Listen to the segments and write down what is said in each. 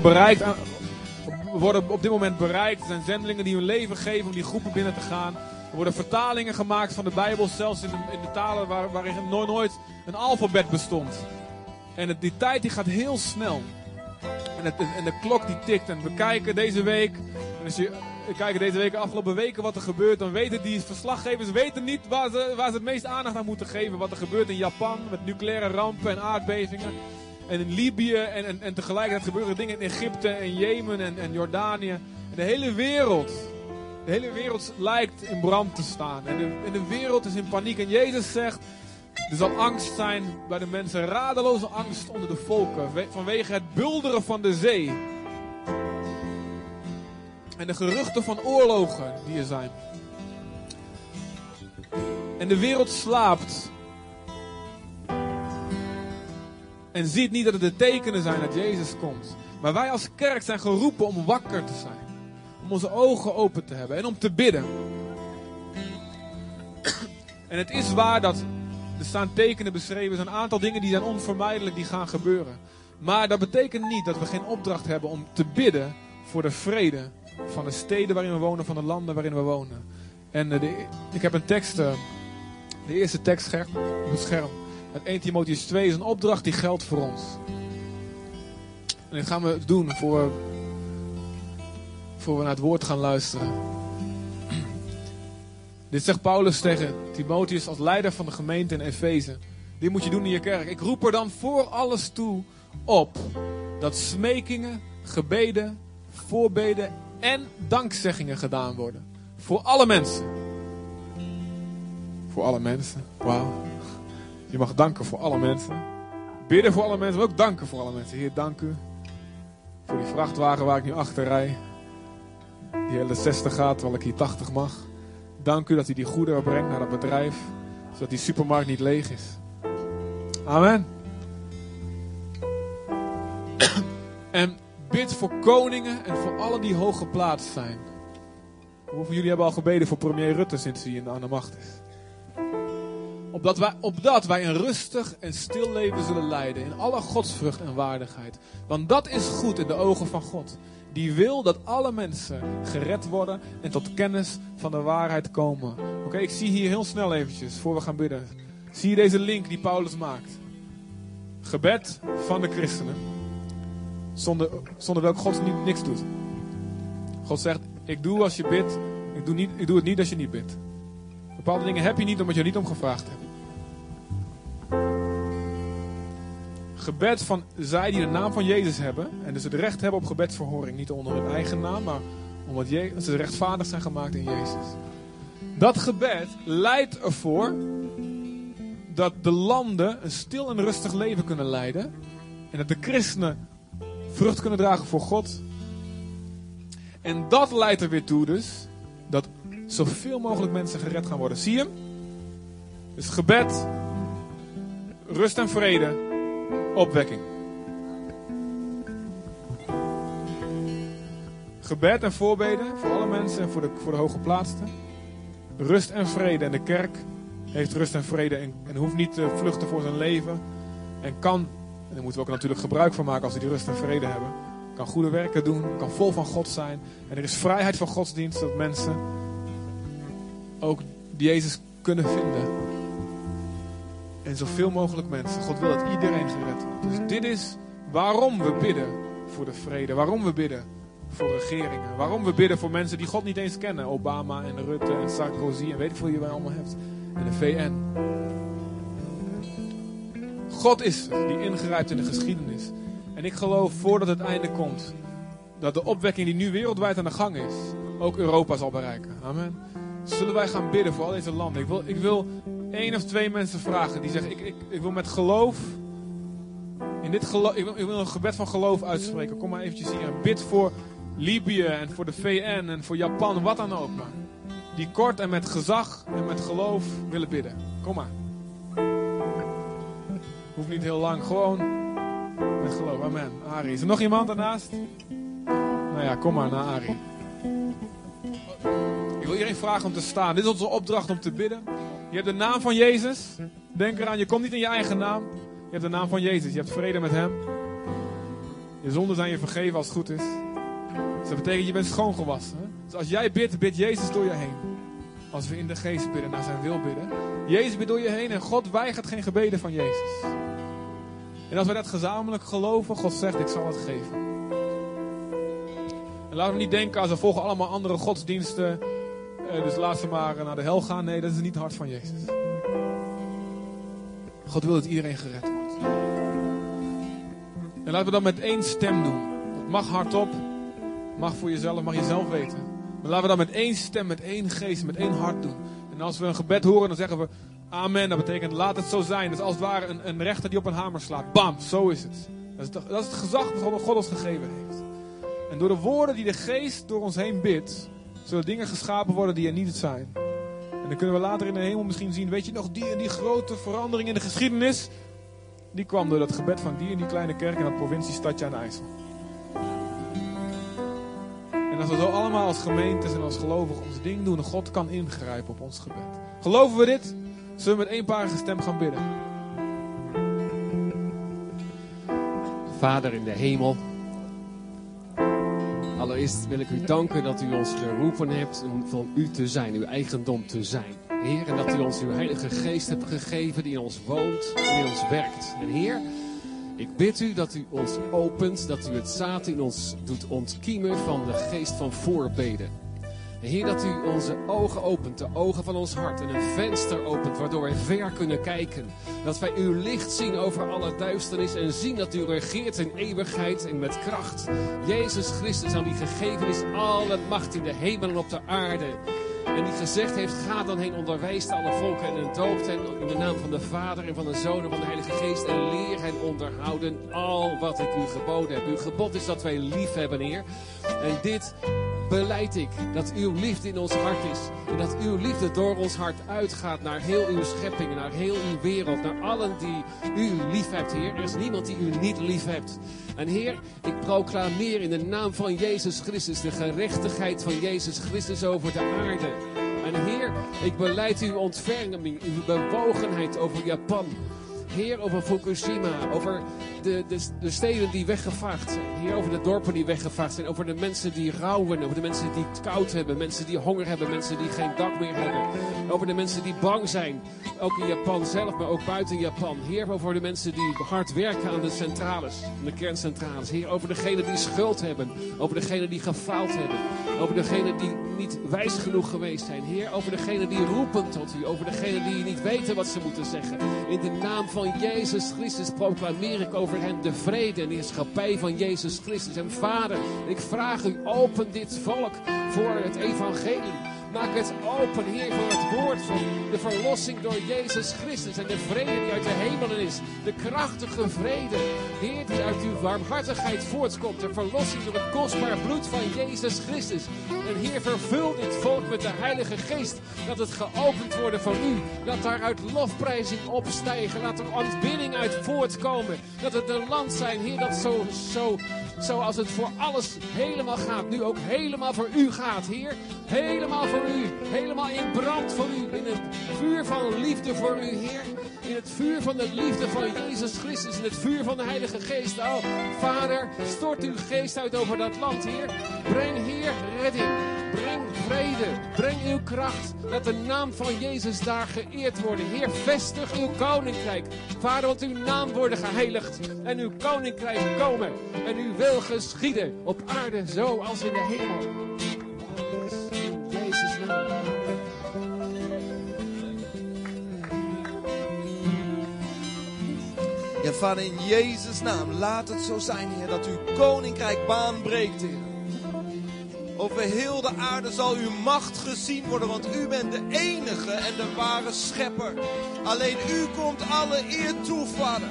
bereikt, aan- worden op dit moment bereikt. Er zijn zendelingen die hun leven geven om die groepen binnen te gaan. Er worden vertalingen gemaakt van de Bijbel, zelfs in de, in de talen waar, waarin nooit, nooit een alfabet bestond. En die tijd die gaat heel snel. En, het, en de klok die tikt. En we kijken deze week. En als je, we kijken deze week, afgelopen weken wat er gebeurt. Dan weten die verslaggevers weten niet waar ze, waar ze het meest aandacht aan moeten geven. Wat er gebeurt in Japan met nucleaire rampen en aardbevingen. En in Libië. En, en, en tegelijkertijd gebeuren dingen in Egypte en Jemen en, en Jordanië. En de hele wereld. De hele wereld lijkt in brand te staan. En de, en de wereld is in paniek. En Jezus zegt. Er zal angst zijn bij de mensen, radeloze angst onder de volken, we- vanwege het bulderen van de zee. En de geruchten van oorlogen die er zijn. En de wereld slaapt. En ziet niet dat het de tekenen zijn dat Jezus komt. Maar wij als kerk zijn geroepen om wakker te zijn. Om onze ogen open te hebben en om te bidden. En het is waar dat er staan tekenen beschreven. Er zijn een aantal dingen die zijn onvermijdelijk, die gaan gebeuren. Maar dat betekent niet dat we geen opdracht hebben om te bidden voor de vrede van de steden waarin we wonen, van de landen waarin we wonen. En eh, de- ik heb een tekst, eh, de eerste tekst op het scherm. Uit 1 Timotheus 2 is een opdracht die geldt voor ons. En dit gaan we doen voor, voor we naar het woord gaan luisteren. Dit zegt Paulus tegen Timotheus als leider van de gemeente in Efeze. Dit moet je doen in je kerk. Ik roep er dan voor alles toe op dat smekingen, gebeden, voorbeden en dankzeggingen gedaan worden. Voor alle mensen. Voor alle mensen. Wauw. Je mag danken voor alle mensen. Bidden voor alle mensen, maar ook danken voor alle mensen. Heer, dank u voor die vrachtwagen waar ik nu achter rij. Die hele 60 gaat, terwijl ik hier 80 mag. Dank u dat u die goederen brengt naar dat bedrijf, zodat die supermarkt niet leeg is. Amen. en bid voor koningen en voor allen die hoog geplaatst zijn. Hoeveel jullie hebben al gebeden voor premier Rutte sinds hij aan de macht is? Opdat wij, wij een rustig en stil leven zullen leiden in alle godsvrucht en waardigheid. Want dat is goed in de ogen van God. Die wil dat alle mensen gered worden en tot kennis van de waarheid komen. Oké, ik zie hier heel snel eventjes, voor we gaan bidden. Zie je deze link die Paulus maakt? Gebed van de christenen. Zonder, zonder welk God niet, niks doet. God zegt, ik doe als je bidt. Ik doe, niet, ik doe het niet als je niet bidt. Bepaalde dingen heb je niet omdat je er niet om gevraagd hebt. Gebed van zij die de naam van Jezus hebben. En dus het recht hebben op gebedsverhoring. Niet onder hun eigen naam, maar omdat ze rechtvaardig zijn gemaakt in Jezus. Dat gebed leidt ervoor dat de landen een stil en rustig leven kunnen leiden. En dat de christenen vrucht kunnen dragen voor God. En dat leidt er weer toe dus dat zoveel mogelijk mensen gered gaan worden. Zie je? Dus gebed, rust en vrede, opwekking. Gebed en voorbeden voor alle mensen en voor de, voor de hooggeplaatsten. Rust en vrede. En de kerk heeft rust en vrede en, hoeft niet te vluchten voor zijn leven. En kan, en daar moeten we ook natuurlijk gebruik van maken als we die rust en vrede hebben. Kan goede werken doen, kan vol van God zijn. En er is vrijheid van godsdienst dat mensen ook Jezus kunnen vinden. En zoveel mogelijk mensen. God wil dat iedereen gered wordt. Dus dit is waarom we bidden voor de vrede. Waarom we bidden voor regeringen. Waarom we bidden voor mensen die God niet eens kennen. Obama en Rutte en Sarkozy en weet ik veel je allemaal hebt. En de VN. God is die ingrijpt in de geschiedenis. En ik geloof voordat het einde komt, dat de opwekking die nu wereldwijd aan de gang is, ook Europa zal bereiken. Amen. Zullen wij gaan bidden voor al deze landen? Ik wil, ik wil één of twee mensen vragen die zeggen: ik, ik, ik wil met geloof. In dit geloof ik, wil, een gebed van geloof uitspreken. Kom maar eventjes hier bid voor Libië en voor de VN en voor Japan, wat dan ook. Maar die kort en met gezag en met geloof willen bidden. Kom maar. Hoeft niet heel lang, gewoon met geloof. Amen. Ari. Is er nog iemand daarnaast? Nou ja, kom maar naar Ari. Ik wil iedereen vragen om te staan. Dit is onze opdracht om te bidden. Je hebt de naam van Jezus. Denk eraan, je komt niet in je eigen naam. Je hebt de naam van Jezus. Je hebt vrede met Hem. Je zonden zijn je vergeven als het goed is. Dus dat betekent je bent schoongewassen. Hè? Dus als jij bidt, bidt Jezus door je heen. Als we in de geest bidden, naar zijn wil bidden. Jezus bidt door je heen en God weigert geen gebeden van Jezus. En als we dat gezamenlijk geloven, God zegt, ik zal het geven. En laten we niet denken, als we volgen allemaal andere godsdiensten, dus laat ze maar naar de hel gaan. Nee, dat is niet het hart van Jezus. God wil dat iedereen gered wordt. En laten we dat met één stem doen. Het mag hardop, mag voor jezelf, mag je zelf weten. Maar laten we dat met één stem, met één geest, met één hart doen. En als we een gebed horen, dan zeggen we Amen. Dat betekent laat het zo zijn. Dat is als het ware een, een rechter die op een hamer slaat. Bam, zo is het. Dat is, het, dat is het gezag dat God ons gegeven heeft. En door de woorden die de geest door ons heen bidt, zullen dingen geschapen worden die er niet zijn. En dan kunnen we later in de hemel misschien zien, weet je nog, die en die grote verandering in de geschiedenis, die kwam door dat gebed van die en die kleine kerk in dat provinciestadje aan IJssel. En als we zo allemaal als gemeentes en als gelovigen ons ding doen, God kan ingrijpen op ons gebed. Geloven we dit? Zullen we met eenparige stem gaan bidden? Vader in de hemel. Allereerst wil ik u danken dat u ons geroepen hebt om van u te zijn, uw eigendom te zijn. Heer, en dat u ons uw Heilige Geest hebt gegeven die in ons woont en in ons werkt. En Heer, ik bid u dat u ons opent, dat u het zaad in ons doet ontkiemen van de geest van voorbeden. Heer, dat u onze ogen opent, de ogen van ons hart en een venster opent, waardoor wij ver kunnen kijken. Dat wij uw licht zien over alle duisternis en zien dat u regeert in eeuwigheid en met kracht. Jezus Christus, aan wie gegeven is alle macht in de hemel en op de aarde. En die gezegd heeft, ga dan heen, onderwijst alle volken en doopt hen in de naam van de Vader en van de Zoon en van de Heilige Geest. En leer hen onderhouden al wat ik u geboden heb. Uw gebod is dat wij lief hebben, Heer. En dit beleid ik, dat uw liefde in ons hart is. En dat uw liefde door ons hart uitgaat naar heel uw schepping, naar heel uw wereld, naar allen die u lief hebt, Heer. Er is niemand die u niet lief hebt. En Heer, ik proclameer in de naam van Jezus Christus de gerechtigheid van Jezus Christus over de aarde. En Heer, ik beleid uw ontferming, uw bewogenheid over Japan. Heer, over Fukushima, over de, de, de steden die weggevaagd zijn. Heer, over de dorpen die weggevaagd zijn. Over de mensen die rouwen, over de mensen die het koud hebben. Mensen die honger hebben, mensen die geen dak meer hebben. Over de mensen die bang zijn. Ook in Japan zelf, maar ook buiten Japan. Heer, over de mensen die hard werken aan de centrales, de kerncentrales. Heer, over degenen die schuld hebben. Over degenen die gefaald hebben. Over degenen die niet wijs genoeg geweest zijn. Heer, over degenen die roepen tot u. Over degenen die niet weten wat ze moeten zeggen. In de naam van Jezus Christus proclameer ik over hen de vrede en de heerschappij van Jezus Christus. En Vader, ik vraag u, open dit volk voor het evangelie. Maak het open, Heer, voor het woord van de verlossing door Jezus Christus. En de vrede die uit de hemelen is. De krachtige vrede, Heer, die uit uw warmhartigheid voortkomt. De verlossing door het kostbaar bloed van Jezus Christus. En Heer, vervul dit volk met de Heilige Geest. Dat het geopend worden van u. Dat daaruit lofprijzing opstijgen. Laat er aanbidding uit voortkomen. Dat het een land zijn, Heer, dat zo, zo, zoals het voor alles helemaal gaat. Nu ook helemaal voor u gaat, Heer. Helemaal voor u. Helemaal in brand voor u. In het vuur van liefde voor u, Heer. In het vuur van de liefde van Jezus Christus. In het vuur van de Heilige Geest. Oh, Vader, stort uw geest uit over dat land, Heer. Breng, Heer, redding. Breng vrede. Breng uw kracht. Laat de naam van Jezus daar geëerd worden. Heer, vestig uw koninkrijk. Vader, want uw naam worden geheiligd. En uw koninkrijk komen. En uw wil geschieden. Op aarde zoals in de hemel. Jezus' naam. Ja, vader, in Jezus' naam, laat het zo zijn, Heer, dat uw koninkrijk baan breekt. Over heel de aarde zal uw macht gezien worden, want u bent de enige en de ware schepper. Alleen u komt alle eer toe, vader.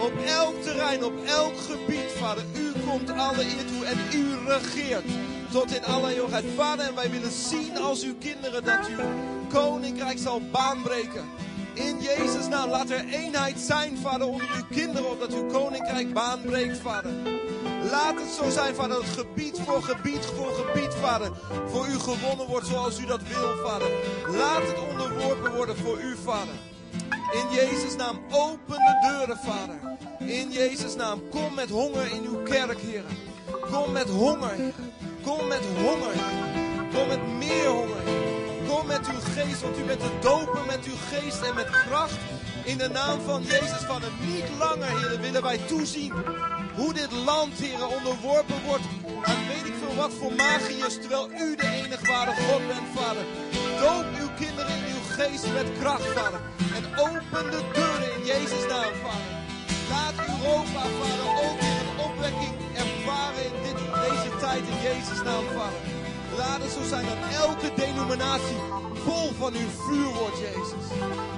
Op elk terrein, op elk gebied, vader. U komt alle eer toe en u regeert tot in alle eeuwigheid. Vader, en wij willen zien als uw kinderen dat uw koninkrijk zal baanbreken. In Jezus' naam, laat er eenheid zijn, vader, onder uw kinderen, opdat uw koninkrijk baanbreekt, vader. Laat het zo zijn, vader, dat gebied voor gebied voor gebied, vader, voor u gewonnen wordt zoals u dat wil, vader. Laat het onderworpen worden voor u, vader. In Jezus' naam, open de deuren, vader. In Jezus' naam, kom met honger in uw kerk, Heer. Kom met honger, Heer. Kom met honger, Heer. Kom met meer honger. Kom met uw geest, want u bent te dopen met uw geest en met kracht. In de naam van Jezus van het niet langer, Heer, willen wij toezien hoe dit land, Heer, onderworpen wordt aan weet ik veel wat voor magiërs, terwijl u de enige ware God bent, Vader. Doop uw kinderen in uw geest met kracht, Vader. En open de deuren in Jezus' naam, Vader. Laat Europa, Vader, ook weer een opwekking ervaren in dit, deze tijd in Jezus' naam, Vader. Laat het zo zijn dat elke denominatie vol van uw vuur wordt, Jezus.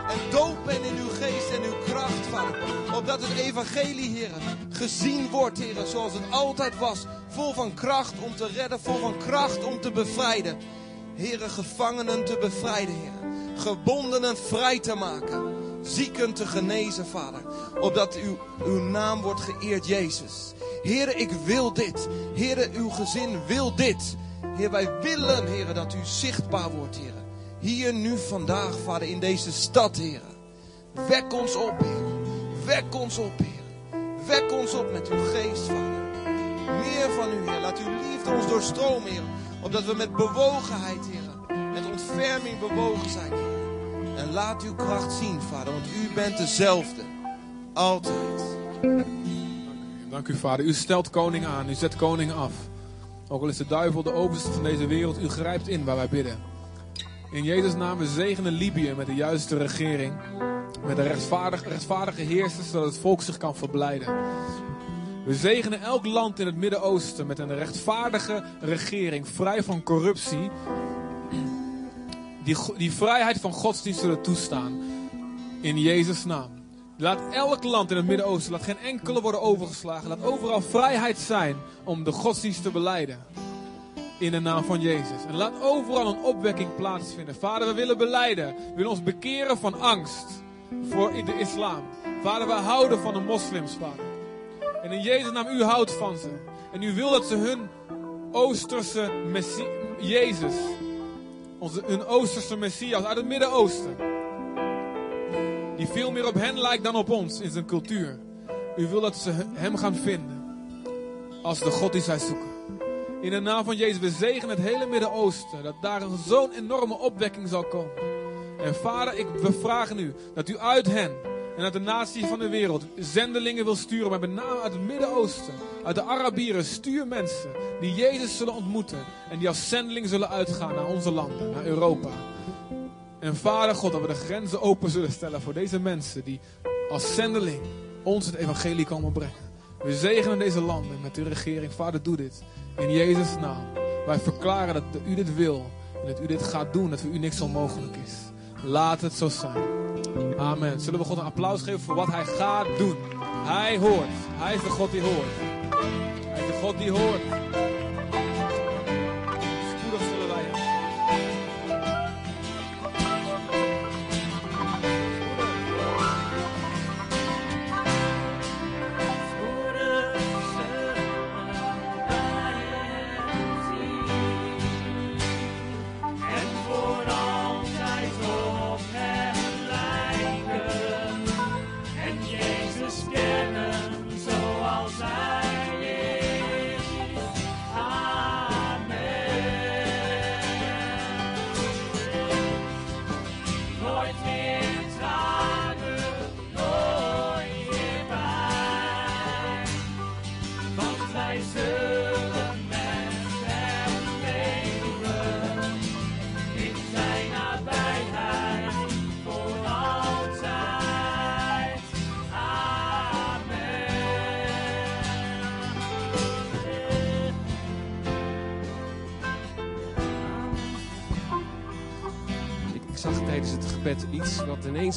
En doop hen in uw geest en uw kracht, Vader. Opdat het evangelie, Heer, gezien wordt, Heer, zoals het altijd was. Vol van kracht om te redden, vol van kracht om te bevrijden. Heer, gevangenen te bevrijden, Heer. Gebondenen vrij te maken. Zieken te genezen, Vader. Opdat uw, uw naam wordt geëerd, Jezus. Heer, ik wil dit. Heer, uw gezin wil dit. Heer, wij willen, Heer, dat u zichtbaar wordt, Heer. Hier nu vandaag, Vader, in deze stad, Heer. Wek ons op, Heer. Wek ons op, Heer. Wek ons op met uw geest, Vader. Meer van u, Heer. Laat uw liefde ons doorstromen, Heer. Opdat we met bewogenheid, Heer. Met ontferming bewogen zijn, Heer. En laat uw kracht zien, Vader. Want u bent dezelfde. Altijd. Dank u, Vader. U stelt koning aan. U zet koning af. Ook al is de duivel de overste van deze wereld, u grijpt in waar wij bidden. In Jezus' naam, we zegenen Libië met de juiste regering. Met een rechtvaardig, rechtvaardige heerser, zodat het volk zich kan verblijden. We zegenen elk land in het Midden-Oosten met een rechtvaardige regering, vrij van corruptie. Die, die vrijheid van godsdienst zullen toestaan. In Jezus' naam. Laat elk land in het Midden-Oosten, laat geen enkele worden overgeslagen. Laat overal vrijheid zijn om de godsdienst te beleiden. In de naam van Jezus. En laat overal een opwekking plaatsvinden. Vader, we willen beleiden. We willen ons bekeren van angst voor de islam. Vader, we houden van de moslims, Vader. En in Jezus' naam, u houdt van ze. En u wil dat ze hun Oosterse Messie, Jezus, onze, hun Oosterse Messias uit het Midden-Oosten, die veel meer op hen lijkt dan op ons in zijn cultuur. U wil dat ze hem gaan vinden als de God die zij zoeken. In de naam van Jezus, we zegenen het hele Midden-Oosten, dat daar zo'n enorme opwekking zal komen. En vader, ik, we vragen u dat u uit hen en uit de natie van de wereld zendelingen wil sturen, maar met name uit het Midden-Oosten, uit de Arabieren, stuur mensen die Jezus zullen ontmoeten en die als zendeling zullen uitgaan naar onze landen, naar Europa. En Vader God, dat we de grenzen open zullen stellen voor deze mensen die als zendeling ons het evangelie komen brengen. We zegenen deze landen met uw regering. Vader, doe dit. In Jezus' naam. Wij verklaren dat u dit wil. En dat u dit gaat doen. Dat voor u niks onmogelijk is. Laat het zo zijn. Amen. Zullen we God een applaus geven voor wat hij gaat doen? Hij hoort. Hij is de God die hoort. Hij is de God die hoort.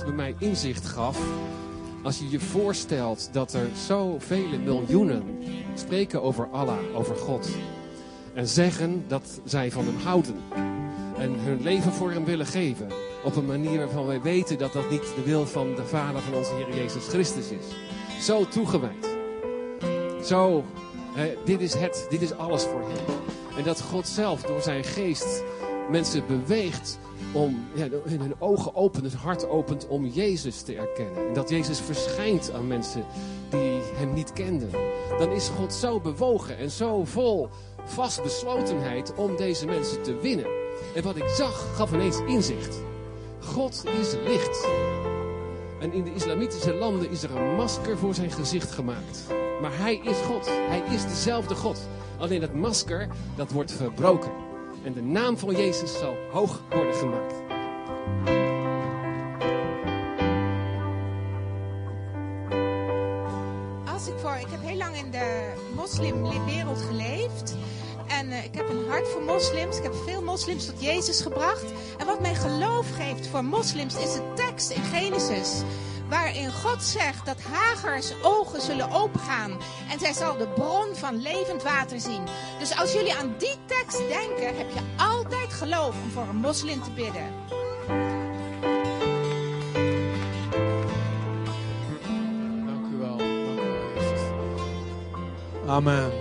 Bij mij inzicht gaf. Als je je voorstelt dat er zoveel miljoenen spreken over Allah, over God. En zeggen dat zij van hem houden. En hun leven voor hem willen geven. Op een manier waarvan wij weten dat dat niet de wil van de Vader van onze Heer Jezus Christus is. Zo toegewijd. Zo, dit is het, dit is alles voor hem. En dat God zelf door zijn geest mensen beweegt om ja, hun ogen opent, het hart opent om Jezus te erkennen. En dat Jezus verschijnt aan mensen die hem niet kenden. Dan is God zo bewogen en zo vol vastbeslotenheid om deze mensen te winnen. En wat ik zag, gaf ineens inzicht. God is licht. En in de islamitische landen is er een masker voor zijn gezicht gemaakt. Maar hij is God. Hij is dezelfde God. Alleen dat masker, dat wordt verbroken. En de naam van Jezus zal hoog worden gemaakt. Als ik voor, ik heb heel lang in de moslimwereld geleefd. En eh, ik heb een hart voor moslims. Ik heb veel moslims tot Jezus gebracht. En wat mij geloof geeft voor moslims is de tekst in Genesis. Waarin God zegt dat Hagers ogen zullen opengaan. En zij zal de bron van levend water zien. Dus als jullie aan die tekst denken, heb je altijd geloof om voor een moslim te bidden. Dank u wel. Dank u wel, Jezus. Amen.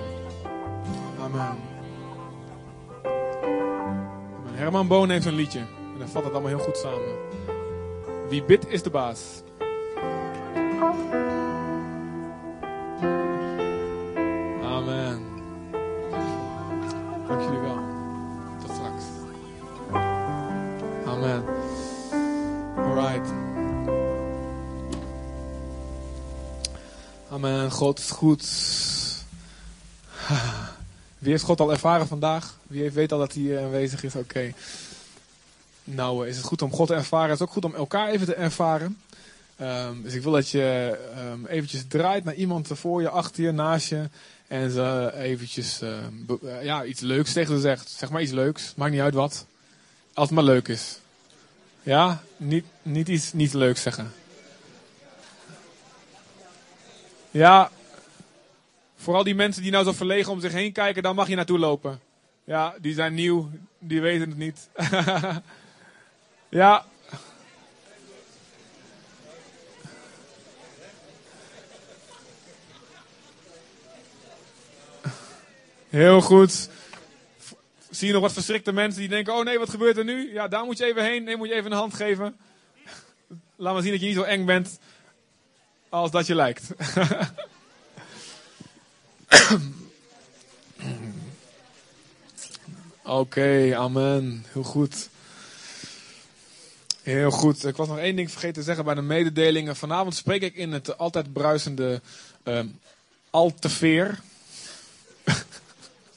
Amen. Amen. Herman Boon heeft een liedje. En dan vat het allemaal heel goed samen. Wie bidt is de baas. God is goed. Wie heeft God al ervaren vandaag? Wie weet al dat hij eh, aanwezig is? Oké. Nou, eh, is het goed om God te ervaren. Het is ook goed om elkaar even te ervaren. Ehm, dus ik wil dat je ehm, eventjes draait naar iemand voor je, achter je, naast je. En ze eventjes ehm, eh, ja, iets leuks tegen ze zegt. Zeg maar iets leuks. Maakt niet uit wat. Als het maar leuk is. Ja? Niet, niet iets niet leuks zeggen. Ja, Vooral die mensen die nou zo verlegen om zich heen kijken, daar mag je naartoe lopen. Ja, die zijn nieuw, die weten het niet. ja. Heel goed. Zie je nog wat verschrikte mensen die denken, oh nee, wat gebeurt er nu? Ja, daar moet je even heen, nee, moet je even een hand geven. Laat maar zien dat je niet zo eng bent als dat je lijkt. Oké, amen. Heel goed. Heel goed. Ik was nog één ding vergeten te zeggen bij de mededelingen. Vanavond spreek ik in het altijd bruisende ehm Alteveer.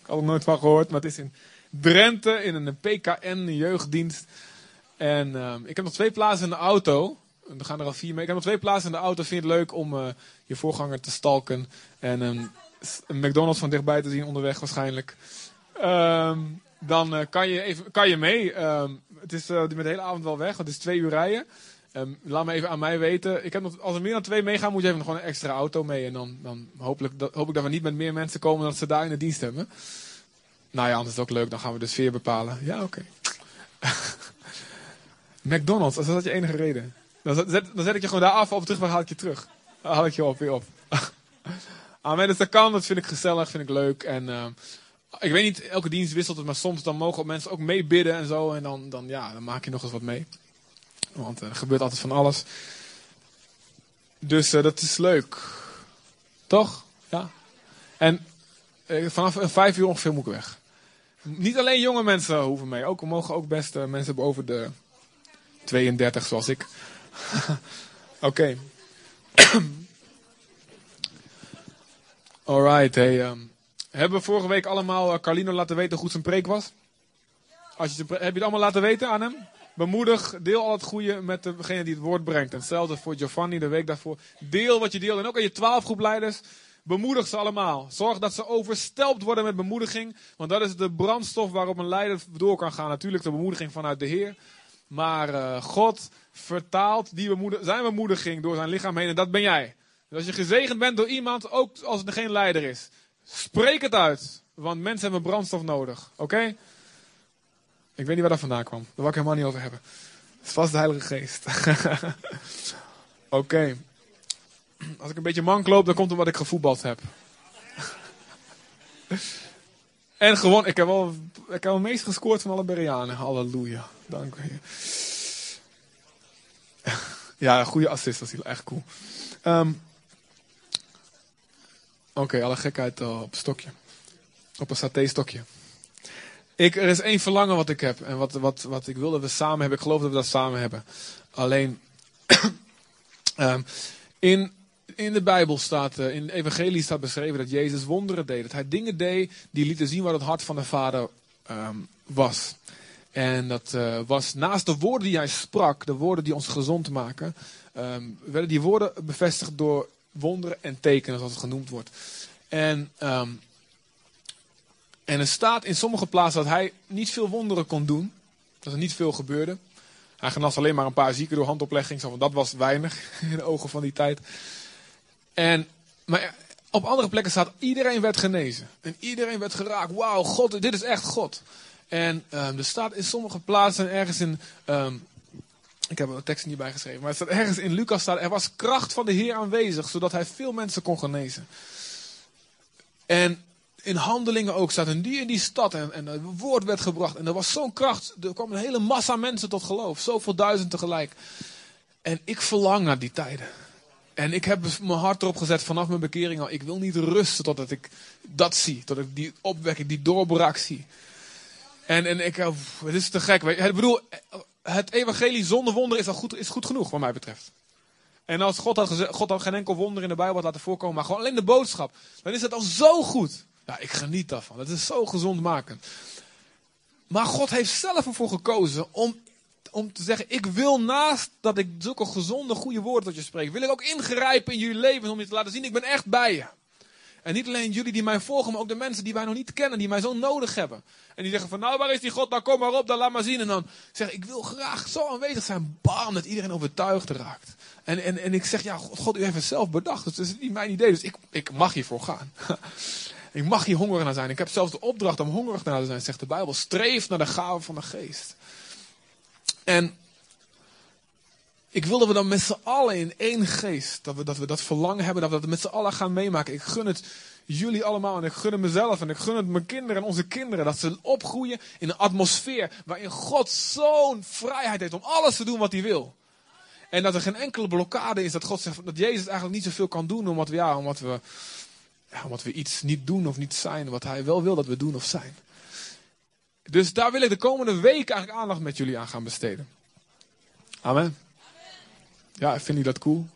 Ik had er nooit van gehoord, maar het is in Drenthe in een PKN jeugddienst. En ehm, ik heb nog twee plaatsen in de auto. Er gaan er al vier mee. Ik heb nog twee plaatsen in de auto. Vind je het leuk om eh, je voorganger te stalken en een, een McDonald's van dichtbij te zien onderweg waarschijnlijk. Ehm, dan eh, kan, je even, kan je mee. Ehm, het is uh, met de hele avond wel weg, want het is twee uur rijden. Ehm, laat me even aan mij weten. Ik heb nog, als er meer dan twee meegaan, moet je even gewoon een extra auto mee. En dan, dan hopelijk, dat, hoop ik dat we niet met meer mensen komen dan ze daar in de dienst hebben. Nou ja, anders is het ook leuk. Dan gaan we de sfeer bepalen. Ja, oké. McDonald's, is dat je enige reden? Dan zet, dan zet ik je gewoon daar af, op terugweg haal ik je terug. Dan haal ik je op, weer op. Amen, dus dat kan, dat vind ik gezellig, vind ik leuk. En uh, ik weet niet, elke dienst wisselt het, maar soms dan mogen mensen ook meebidden en zo. En dan, dan, ja, dan maak je nog eens wat mee. Want uh, er gebeurt altijd van alles. Dus uh, dat is leuk. Toch? Ja. En vanaf vijf uur ongeveer moet ik weg. Niet alleen jonge mensen hoeven mee. Ook, mogen ook best mensen boven de 32 zoals ik. Oké. Alright, hey. Um, hebben we vorige week allemaal uh, Carlino laten weten hoe goed zijn preek was? Als je, heb je het allemaal laten weten aan hem? Bemoedig, deel al het goede met degene die het woord brengt. En hetzelfde voor Giovanni de week daarvoor. Deel wat je deelt. En ook aan je twaalf groepleiders. Bemoedig ze allemaal. Zorg dat ze overstelpt worden met bemoediging. Want dat is de brandstof waarop een leider door kan gaan. Natuurlijk de bemoediging vanuit de Heer. Maar uh, God vertaalt die bemoedig zijn bemoediging door zijn lichaam heen. En dat ben jij. Dus als je gezegend bent door iemand, ook als het geen leider is. Spreek het uit. Want mensen hebben brandstof nodig. Oké? Ik weet niet waar dat vandaan kwam. Daar wil ik helemaal niet over hebben. Het is vast de Heilige Geest. Oké. Als ik een beetje mank loop, dan komt het omdat ik gevoetbald heb. en gewoon, ik heb wel, ik heb wel het meest gescoord van alle Bereanen. Halleluja. Dank u. ja, goede assist heel echt cool. Um, Oké, alle gekheid op stokje. Op een saté-stokje. Ik, er is één verlangen wat ik heb. En wat, wat, wat ik wil dat we samen hebben. Ik geloof dat we dat samen hebben. Alleen, ehm, in, in de Bijbel staat, eh, in de evangelie staat beschreven dat Jezus wonderen deed. Dat hij dingen deed die lieten zien wat het hart van de Vader ehm, was. En dat eh, was naast de woorden die hij sprak, de woorden die ons gezond maken, ehm, werden die woorden bevestigd door wonderen en tekenen, zoals het genoemd wordt. En, en er staat in sommige plaatsen dat hij niet veel wonderen kon doen. Dat er niet veel gebeurde. Hij genas alleen maar een paar zieken door handoplegging. Van, dat was weinig in de ogen van die tijd. En, maar op andere plekken staat iedereen werd genezen. En iedereen werd geraakt. Wauw, God, dit is echt God. En ehm, er staat in sommige plaatsen ergens in. ehm, ik heb een tekst niet bij geschreven. Maar er staat ergens in Lucas staat. Er was kracht van de Heer aanwezig. Zodat hij veel mensen kon genezen. En in handelingen ook staat een die in die stad. En, en het woord werd gebracht. En er was zo'n kracht. Er kwam een hele massa mensen tot geloof. Zoveel duizend tegelijk. En ik verlang naar die tijden. En ik heb mijn hart erop gezet vanaf mijn bekering al. Ik wil niet rusten totdat ik dat zie. Totdat ik die opwekking, die doorbraak zie. En, en ik, pff, het is te gek. Ik bedoel, het evangelie zonder wonder is al goed, is goed genoeg, wat mij betreft. En als God had, gezegd, God had geen enkel wonder in de Bijbel had laten voorkomen, maar gewoon alleen de boodschap, dan is het al zo goed. Ja, ik geniet daarvan. Het is zo gezondmakend. Maar God heeft zelf ervoor gekozen om, om te zeggen: Ik wil naast dat ik zulke gezonde, goede woorden tot je spreek, wil ik ook ingrijpen in jullie leven om je te laten zien: ik ben echt bij je. En niet alleen jullie die mij volgen, maar ook de mensen die wij nog niet kennen, die mij zo nodig hebben. En die zeggen van, nou waar is die God, nou kom maar op, dan laat maar zien. En dan zeg ik, ik wil graag zo aanwezig zijn, bam, dat iedereen overtuigd raakt. En, en, en ik zeg, ja, God, God, u heeft het zelf bedacht, dus dat is niet mijn idee, dus ik, ik mag hiervoor gaan. ik mag hier hongerig naar zijn. Ik heb zelfs de opdracht om hongerig naar te zijn, zegt de Bijbel. Streef naar de gave van de geest. En ik wil dat we dan met z'n allen in één geest, dat we, dat we dat verlangen hebben, dat we dat met z'n allen gaan meemaken. Ik gun het jullie allemaal en ik gun het mezelf en ik gun het mijn kinderen en onze kinderen. Dat ze opgroeien in een atmosfeer waarin God zo'n vrijheid heeft om alles te doen wat hij wil. En dat er geen enkele blokkade is dat God zegt dat Jezus eigenlijk niet zoveel kan doen omdat we, ja, omdat we, ja, omdat we iets niet doen of niet zijn wat hij wel wil dat we doen of zijn. Dus daar wil ik de komende weken eigenlijk aandacht met jullie aan gaan besteden. Amen. Ja, vinden jullie dat cool?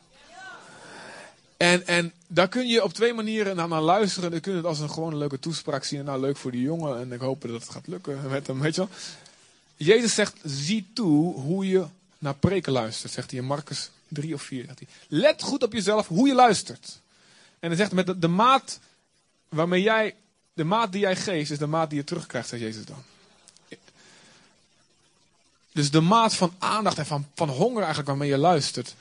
En, en daar kun je op twee manieren naar, naar luisteren. Je kunt het als een gewoon leuke toespraak zien. Nou, leuk voor die jongen. En ik hoop dat het gaat lukken met hem, weet je wel. Jezus zegt, zie toe hoe je naar preken luistert. Zegt hij in Marcus 3 of 4. Zegt hij. Let goed op jezelf hoe je luistert. En hij zegt, met de, maat waarmee jij, de maat die jij geeft, is de maat die je terugkrijgt, zegt Jezus dan. Dus de maat van aandacht en van, van honger eigenlijk waarmee je luistert,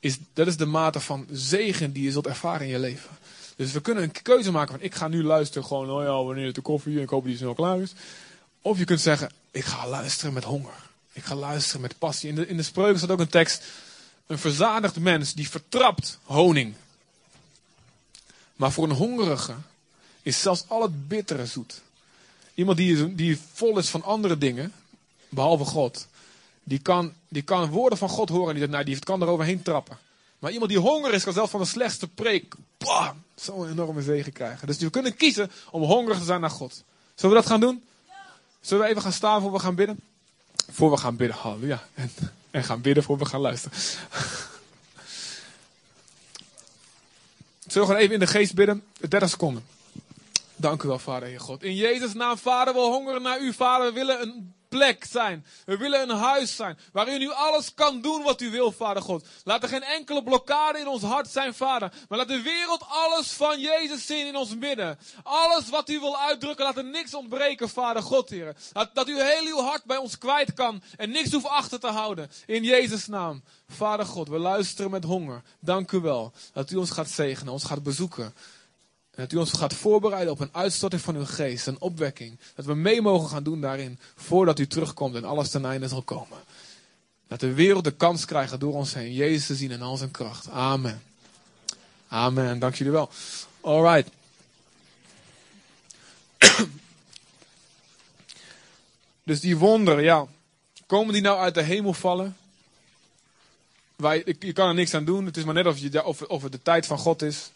is, dat is de mate van zegen die je zult ervaren in je leven. Dus we kunnen een keuze maken van ik ga nu luisteren gewoon, oh ja, wanneer het de koffie en ik hoop die snel klaar is. Of je kunt zeggen, ik ga luisteren met honger. Ik ga luisteren met passie. In de, in de spreuken staat ook een tekst, een verzadigd mens die vertrapt honing. Maar voor een hongerige is zelfs al het bittere zoet. Iemand die, die vol is van andere dingen, behalve God, die kan, die kan woorden van God horen en die, nou, die kan er overheen trappen. Maar iemand die honger is, kan zelfs van de slechtste preek zo'n enorme zegen krijgen. Dus we kunnen kiezen om hongerig te zijn naar God. Zullen we dat gaan doen? Zullen we even gaan staan voor we gaan bidden? Voor we gaan bidden, halleluja. En, en gaan bidden voor we gaan luisteren. Zullen we gewoon even in de geest bidden? 30 seconden. Dank u wel, Vader, Heer God. In Jezus' naam, Vader, we hongeren naar u, Vader. We willen een zijn. We willen een huis zijn. Waar u alles kan doen wat u wil, Vader God. Laat er geen enkele blokkade in ons hart zijn, Vader. Maar laat de wereld alles van Jezus zien in ons midden. Alles wat u wil uitdrukken, laat er niks ontbreken, Vader God, Heer. Dat, dat u heel uw hart bij ons kwijt kan. En niks hoeft achter te houden. In Jezus' naam. Vader God, we luisteren met honger. Dank u wel. Dat u ons gaat zegenen, ons gaat bezoeken. En dat u ons gaat voorbereiden op een uitstorting van uw geest, een opwekking. Dat we mee mogen gaan doen daarin, voordat u terugkomt en alles ten einde zal komen. Dat de wereld de kans krijgt door ons heen Jezus te zien in al zijn kracht. Amen. Amen. Dank jullie wel. Alright. Dus die wonderen, ja. Komen die nou uit de hemel vallen? Wij, je kan er niks aan doen. Het is maar net of, je, of, of het de tijd van God is.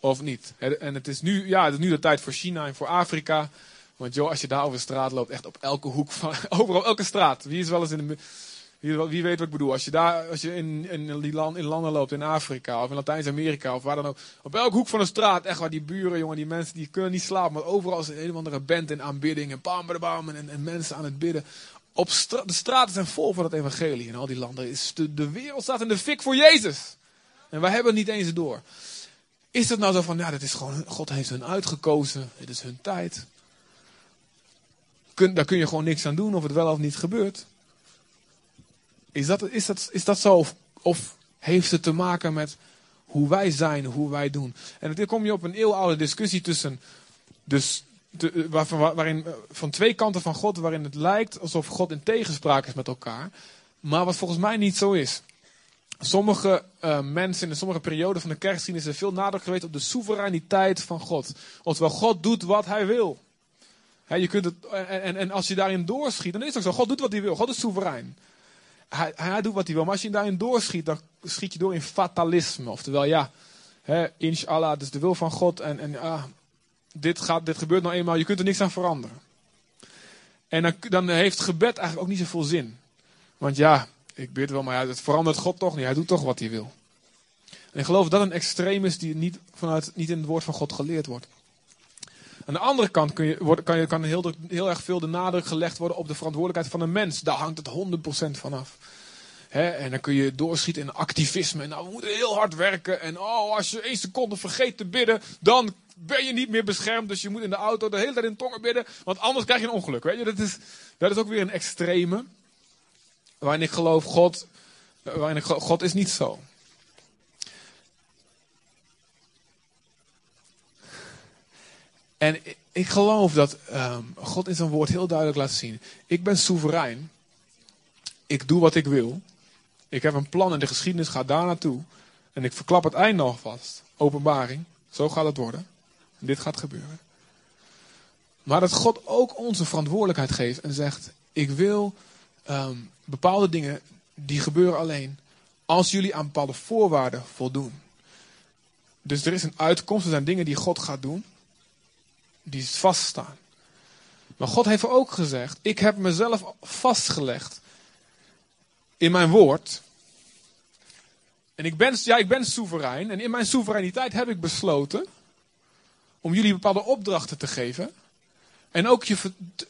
Of niet? En het is, nu, ja, het is nu de tijd voor China en voor Afrika. Want joh, als je daar over de straat loopt, echt op elke hoek van, overal, elke straat. Wie is wel eens in de, wie, weet wat ik bedoel? Als je daar, als je in, die land, in landen loopt in Afrika of in Latijns-Amerika of waar dan ook. Op elke hoek van de straat, echt waar die buren, jongen, die mensen die kunnen niet slapen. Maar overal is een of andere band in aanbidding en bam, bam, bam, en, en mensen aan het bidden. Op de straten zijn vol van het evangelie in al die landen. Is de, de wereld staat in de fik voor Jezus. En wij hebben het niet eens door. Is dat nou zo van, ja, dat is gewoon, God heeft hun uitgekozen. Dit is hun tijd. Kun, daar kun je gewoon niks aan doen of het wel of niet gebeurt. Is dat, is dat, is dat zo? Of, heeft het te maken met hoe wij zijn, hoe wij doen? En dan kom je op een eeuwenoude discussie tussen, dus, waarvan, waarin, eh, van twee kanten van God, waarin het lijkt alsof God in tegenspraak is met elkaar. Maar wat volgens mij niet zo is. Sommige eh, mensen in sommige perioden van de kerkgeschiedenis is er veel nadruk geweest op de soevereiniteit van God. Oftewel, God doet wat hij wil. Je kunt het, en, en, als je daarin doorschiet, dan is het ook zo. God doet wat hij wil. God is soeverein. Hij, hij doet wat hij wil. Maar als je daarin doorschiet, dan schiet je door in fatalisme. Oftewel, ja, hè, inshallah, is de wil van God. En, en ah, dit, gaat, dit gebeurt nou eenmaal, je kunt er niks aan veranderen. En dan, dan heeft gebed eigenlijk ook niet zoveel zin. Want ja, ik bid wel, maar het verandert God toch niet. Hij doet toch wat hij wil. En ik geloof dat een extreem is die niet, vanuit, niet in het woord van God geleerd wordt. Aan de andere kant kun je, kan, je, kan heel, heel erg veel de nadruk gelegd worden op de verantwoordelijkheid van een mens. Daar hangt het 100% van af. En dan kun je doorschieten in activisme. En nou, we moeten heel hard werken. En oh, als je één seconde vergeet te bidden, dan ben je niet meer beschermd. Dus je moet in de auto de hele tijd in tongen bidden. Want anders krijg je een ongeluk. Weet je? Dat, is, dat is ook weer een extreme. Waarin ik geloof, God, waarin God is niet zo. En ik- geloof dat ehm, God in zijn woord heel duidelijk laat zien. Ik ben soeverein. Ik doe wat ik wil. Ik heb een plan en de geschiedenis gaat daar naartoe. En ik verklap het einde alvast. Openbaring. Zo gaat het worden. En dit gaat gebeuren. Maar dat God ook ons een verantwoordelijkheid geeft en zegt: Ik wil ehm, bepaalde dingen die gebeuren alleen als jullie aan bepaalde voorwaarden voldoen. Dus er is een uitkomst, er zijn dingen die God gaat doen, die vaststaan. Maar God heeft ook gezegd: Ik heb mezelf vastgelegd in mijn woord. En ik ben, ja, ik ben soeverein. En in mijn soevereiniteit heb ik besloten om jullie bepaalde opdrachten te geven. En ook, je,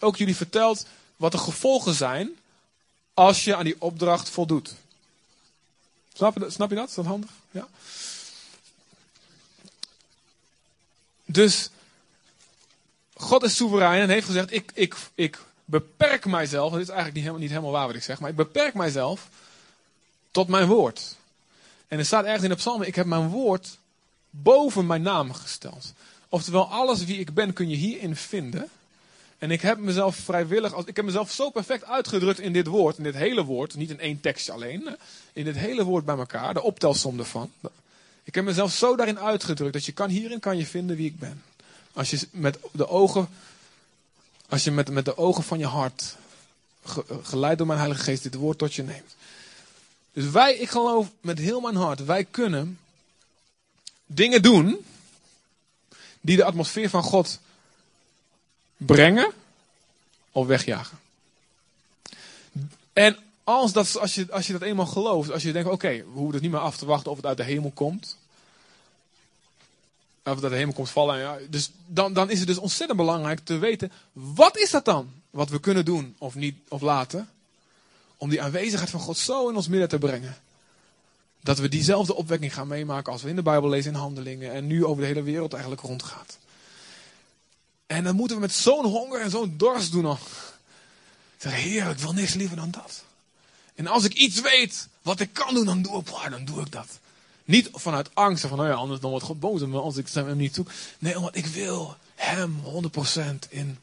ook jullie vertelt wat de gevolgen zijn als je aan die opdracht voldoet. Snap je, dat- snap je dat? Is dat handig? Ja. Dus God is soeverein en heeft gezegd: ik, ik, ik beperk mijzelf. Dat is eigenlijk niet helemaal, niet helemaal waar wat ik zeg, maar ik beperk mijzelf tot mijn woord. En er staat ergens in de psalmen: ik heb mijn woord boven mijn naam gesteld. Oftewel, alles wie ik ben kun je hierin vinden. En ik heb mezelf vrijwillig, als- ik heb mezelf zo perfect uitgedrukt in dit woord, in dit hele woord, niet in één tekstje alleen, hè, in dit hele woord bij elkaar, de optelsom ervan. Ik heb mezelf zo daarin uitgedrukt dat je kan, hierin kan je vinden wie ik ben. Als je met de ogen, als je met, met de ogen van je hart, ge- geleid door mijn Heilige Geest, dit woord tot je neemt. Dus wij, ik geloof met heel mijn hart, wij kunnen dingen doen die de atmosfeer van God brengen of wegjagen. En als, dat, als, je, als je dat eenmaal gelooft, als je denkt, oké, we hoeven het niet meer af te wachten of het uit de hemel komt. Of uit de hemel komt vallen. Ja, dus dan, dan is het dus ontzettend belangrijk te weten, wat is dat dan? Wat we kunnen doen of niet, of laten. Om die aanwezigheid van God zo in ons midden te brengen. Dat we diezelfde opwekking gaan meemaken als we in de Bijbel lezen in handelingen. En nu over de hele wereld eigenlijk rondgaat. En dan moeten we met zo'n honger en zo'n dorst doen al. Zeg, heer, ik wil niks liever dan dat. En als ik iets weet wat ik kan doen, dan doe ik, dan doe ik dat. Niet vanuit angst, van, nou ja, anders dan wordt God boos me als ik hem niet toe. Nee, omdat ik wil hem 100% in,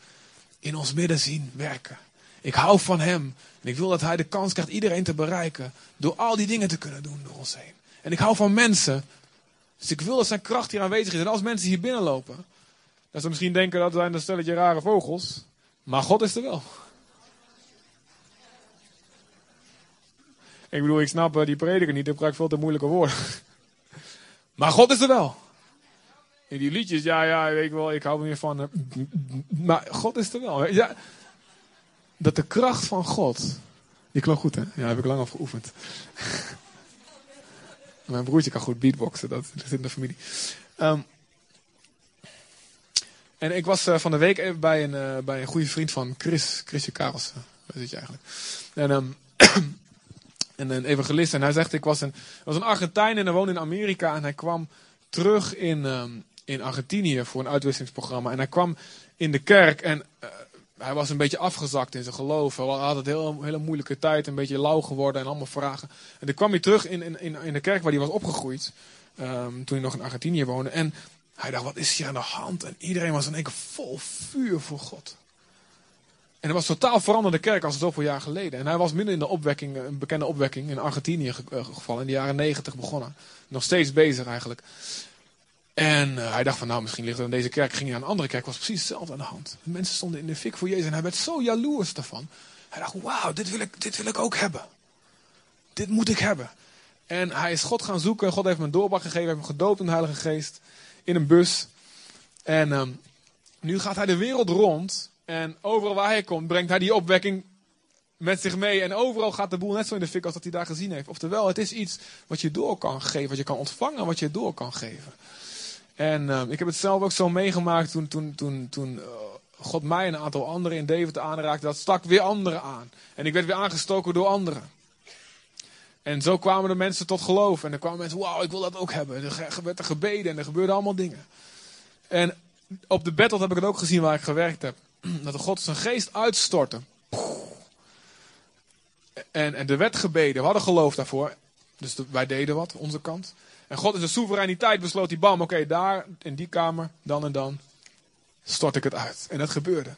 in ons midden zien werken. Ik hou van hem. En ik wil dat hij de kans krijgt iedereen te bereiken. Door al die dingen te kunnen doen door ons heen. En ik hou van mensen. Dus ik wil dat zijn kracht hier aanwezig is. En als mensen hier binnenlopen. Dat ze misschien denken dat zijn een stelletje rare vogels. Maar God is er wel. Ik bedoel, ik snap eh, die prediker niet. Ik gebruik veel te moeilijke woorden. Maar God is er wel. In die liedjes, ja, ja, weet ik wel, ik hou er meer van. eh, Maar God is er wel. Ja, dat de kracht van God. Die klonk goed, hè? Ja, heb ik lang op geoefend. Mijn broertje kan goed beatboxen, dat, zit in de familie. Ehm, en ik was eh, van de week even bij een, eh, bij een goede vriend van Chris, Chrisje Karelsen. Waar je eigenlijk? En, ehm, en een evangelist. En hij zegt, ik was een, was een Argentijn en hij woonde in Amerika. En hij kwam terug in, ehm, in Argentinië voor een uitwisselingsprogramma. En hij kwam in de kerk en eh, hij was een beetje afgezakt in zijn geloof. Hij had het heel, hele moeilijke tijd, een beetje lauw geworden en allemaal vragen. En toen kwam hij terug in, in, in, in de kerk waar hij was opgegroeid. ehm, toen hij nog in Argentinië woonde. En hij dacht, wat is hier aan de hand? En iedereen was in één keer vol vuur voor God. En het was totaal veranderde kerk als zoveel jaar geleden. En hij was midden in de opwekking, een bekende opwekking in Argentinië ge- eh, gevallen. In de jaren negentig begonnen. Nog steeds bezig eigenlijk. En eh, hij dacht van nou misschien ligt het aan deze kerk. Ging hij naar een andere kerk. was precies hetzelfde aan de hand. De mensen stonden in de fik voor Jezus. En hij werd zo jaloers daarvan. Hij dacht wauw dit wil ik, dit wil ik ook hebben. Dit moet ik hebben. En hij is God gaan zoeken. God heeft hem een gegeven. Heeft hem gedoopt in de Heilige Geest. In een bus. En ehm, nu gaat hij de wereld rond. En overal waar hij komt, brengt hij die opwekking met zich mee. En overal gaat de boel net zo in de fik als dat hij daar gezien heeft. Oftewel, het is iets wat je door kan geven. Wat je kan ontvangen, wat je door kan geven. En ehm, ik heb het zelf ook zo meegemaakt toen, toen, toen, toen eh, God mij en een aantal anderen in Deventer aanraakte. Dat stak weer anderen aan. En ik werd weer aangestoken door anderen. En zo kwamen de mensen tot geloof. En er kwamen mensen, wauw, ik wil dat ook hebben. En er werd er gebeden en er gebeurden allemaal dingen. En op de battle heb ik het ook gezien waar ik gewerkt heb. Dat God zijn geest uitstortte. En, en er werd gebeden. We hadden geloof daarvoor. Dus wij deden wat, onze kant. En God in zijn soevereiniteit besloot die bam, oké, daar, in die kamer, dan en dan, stort ik het uit. En dat gebeurde.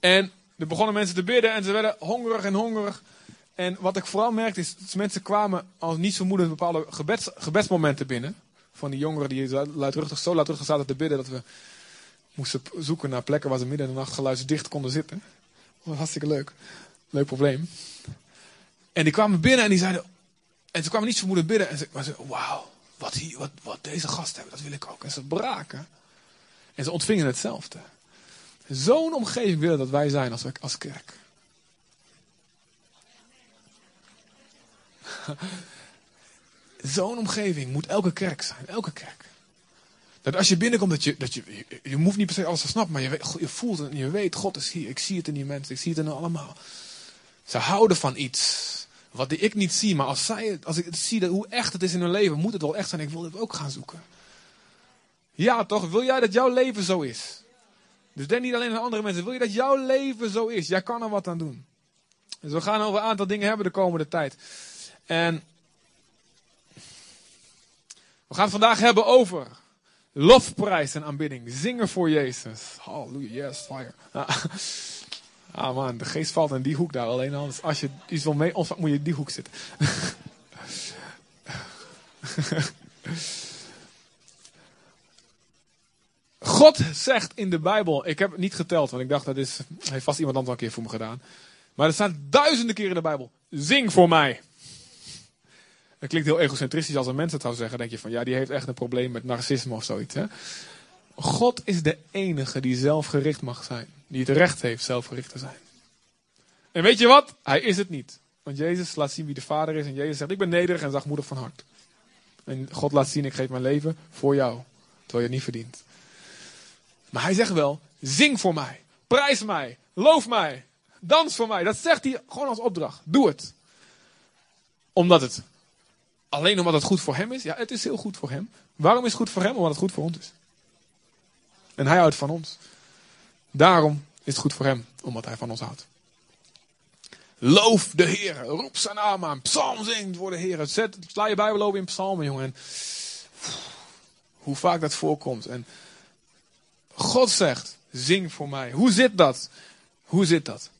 En er begonnen mensen te bidden en ze werden hongerig en hongerig. En wat ik vooral merkte is, dat mensen kwamen als niet vermoedend bepaalde gebeds, gebedsmomenten binnen. Van die jongeren die luidruchtig, zo luidruchtig zaten te bidden dat we moesten zoeken naar plekken waar ze midden in de nacht geluidsdicht konden zitten. Dat was hartstikke leuk. Leuk probleem. En die kwamen binnen en die zeiden, en ze kwamen niet vermoedend binnen. En ze, maar ze wauw, wat, hier, wat, wat deze gasten hebben, dat wil ik ook. En ze braken. En ze ontvingen hetzelfde. Zo'n omgeving willen dat wij zijn als, als kerk. Zo'n omgeving moet elke kerk zijn. Elke kerk. Dat als je binnenkomt, dat je, dat je, je, hoeft niet per se alles te snappen, maar je, je voelt het en je weet, God is hier. Ik zie het in die mensen, ik zie het in allemaal. Ze houden van iets wat ik niet zie, maar als, zij, het- als ik het zie dat, hoe echt het is in hun leven, moet het wel echt zijn. Ik wil dit ook gaan zoeken. Ja, toch? Wil jij dat jouw leven zo is? Dus denk niet alleen aan andere mensen. Wil je dat jouw leven zo is? Jij kan er wat aan doen. Dus we gaan over een aantal dingen hebben de komende tijd. En we gaan het vandaag hebben over lofprijs en aanbidding. Zingen voor Jezus. Halleluja, yes, fire. Ah. Man, de geest valt in die hoek daar alleen al. Dus als je iets wil mee ontvangen, moet je in die hoek zitten. God zegt in de Bijbel, ik heb het niet geteld, want ik dacht dat is, heeft vast iemand anders al een keer voor me gedaan. Maar er staat duizenden keer in de Bijbel, zing voor mij. Dat klinkt heel egocentristisch als een mens het zou zeggen. Denk je van, ja, die heeft echt een probleem met narcisme of zoiets. Hè? God is de enige die zelfgericht mag zijn. Die het recht heeft zelfgericht te zijn. En weet je wat? Hij is het niet. Want Jezus laat zien wie de Vader is. En Jezus zegt, ik ben nederig en zachtmoedig van hart. En God laat zien, ik geef mijn leven voor jou. Terwijl je het niet verdient. Maar hij zegt wel, zing voor mij. Prijs mij. Loof mij. Dans voor mij. Dat zegt hij gewoon als opdracht. Doe het. Omdat het. Alleen omdat het goed voor hem is. Ja, het is heel goed voor hem. Waarom is het goed voor hem? Omdat het goed voor ons is. En hij houdt van ons. Daarom is het goed voor hem. Omdat hij van ons houdt. Loof de Heer. Roep zijn naam aan. Psalm zingt voor de Heer. Zet, sla je Bijbel open in psalmen, jongen. En hoe vaak dat voorkomt. En God zegt, zing voor mij. Hoe zit dat? Hoe zit dat?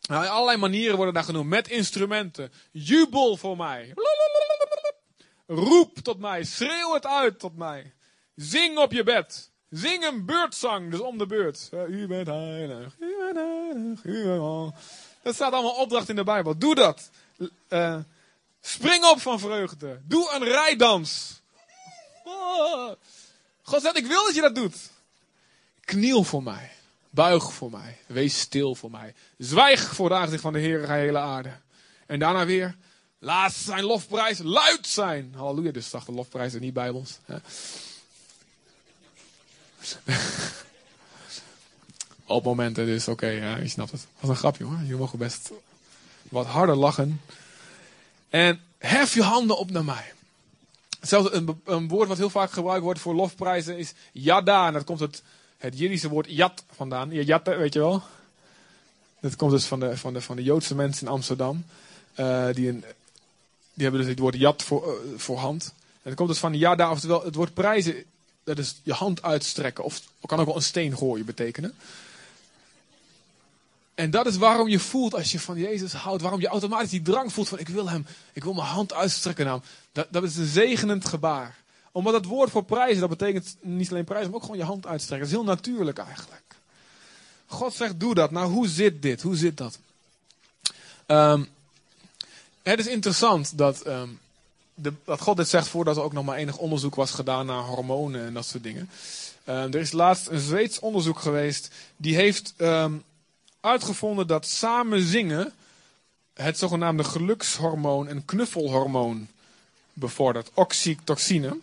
Nou, allerlei manieren worden daar genoemd. Met instrumenten. Jubel voor mij. Roep tot mij. Schreeuw het uit tot mij. Zing op je bed. Zing een beurtzang, dus om de beurt. Eh, U bent heilig, u bent heilig, u bent al. Dat staat allemaal opdracht in de Bijbel. Doe dat. Uh, spring op van vreugde. Doe een rijdans. Oh. God zegt, ik wil dat je dat doet. Kniel voor mij. Buig voor mij. Wees stil voor mij. Zwijg voor de aangezicht van de Heer, hele aarde. En daarna weer, laat zijn lofprijs luid zijn. Halleluja, dus zag de lofprijs niet bijbels. Hè? Op momenten dus, oké, ja, je snapt het. Was een grapje hoor. Je mogen best wat harder lachen. En hef je handen op naar mij. Zelfs een, een woord wat heel vaak gebruikt wordt voor lofprijzen is yada. En dat komt het, het Jiddische woord yat vandaan. Ja, Yatte, weet je wel. Dat komt dus van de, van de, van de Joodse mensen in Amsterdam. Eh, die, een, die hebben dus het woord yat voor, voor hand. En dat komt dus van yada, oftewel het woord prijzen. Dat is je hand uitstrekken. Of het kan ook wel een steen gooien betekenen. En dat is waarom je voelt als je van Jezus houdt. Waarom je automatisch die drang voelt van ik wil hem. Ik wil mijn hand uitstrekken naar hem. Dat, dat is een zegenend gebaar. Omdat het woord voor prijzen, dat betekent niet alleen prijzen, maar ook gewoon je hand uitstrekken. Dat is heel natuurlijk eigenlijk. God zegt doe dat. Nou hoe zit dit? Hoe zit dat? Ehm, het is interessant dat, ehm, de, dat God dit zegt voordat er ook nog maar enig onderzoek was gedaan naar hormonen en dat soort dingen. Ehm, er is laatst een Zweeds onderzoek geweest. Die heeft ehm, uitgevonden dat samen zingen het zogenaamde gelukshormoon en knuffelhormoon bevordert. Oxytocine.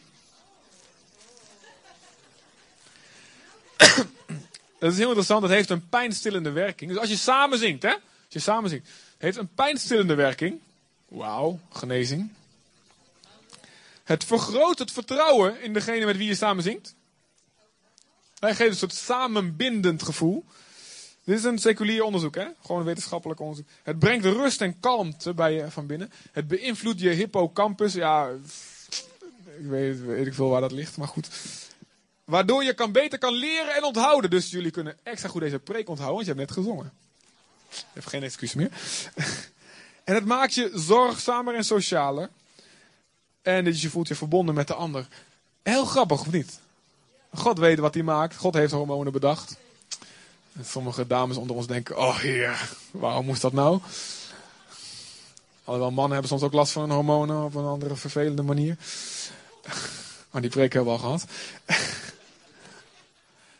Dat is heel interessant. Het heeft een pijnstillende werking. Dus als je samen zingt, hè? Als je samen zingt. Heeft een pijnstillende werking. Wauw, genezing. Het vergroot het vertrouwen in degene met wie je samen zingt. Hij geeft een soort samenbindend gevoel. Dit is een seculier onderzoek, hè? Gewoon een wetenschappelijk onderzoek. Het brengt rust en kalmte bij je van binnen. Het beïnvloedt je hippocampus. Ja, ik weet, weet ik veel waar dat ligt, maar goed. Waardoor je kan beter kan leren en onthouden. Dus jullie kunnen extra goed deze preek onthouden, want je hebt net gezongen. Hebt geen excuus meer. En het maakt je zorgzamer en socialer. En dus je voelt je verbonden met de ander. Heel grappig, of niet? God weet wat hij maakt. God heeft hormonen bedacht. Sommige dames onder ons denken, oh heer, waarom moest dat nou? Alhoewel mannen hebben soms ook last van hun hormonen op een andere vervelende manier. Maar die preek hebben we al gehad.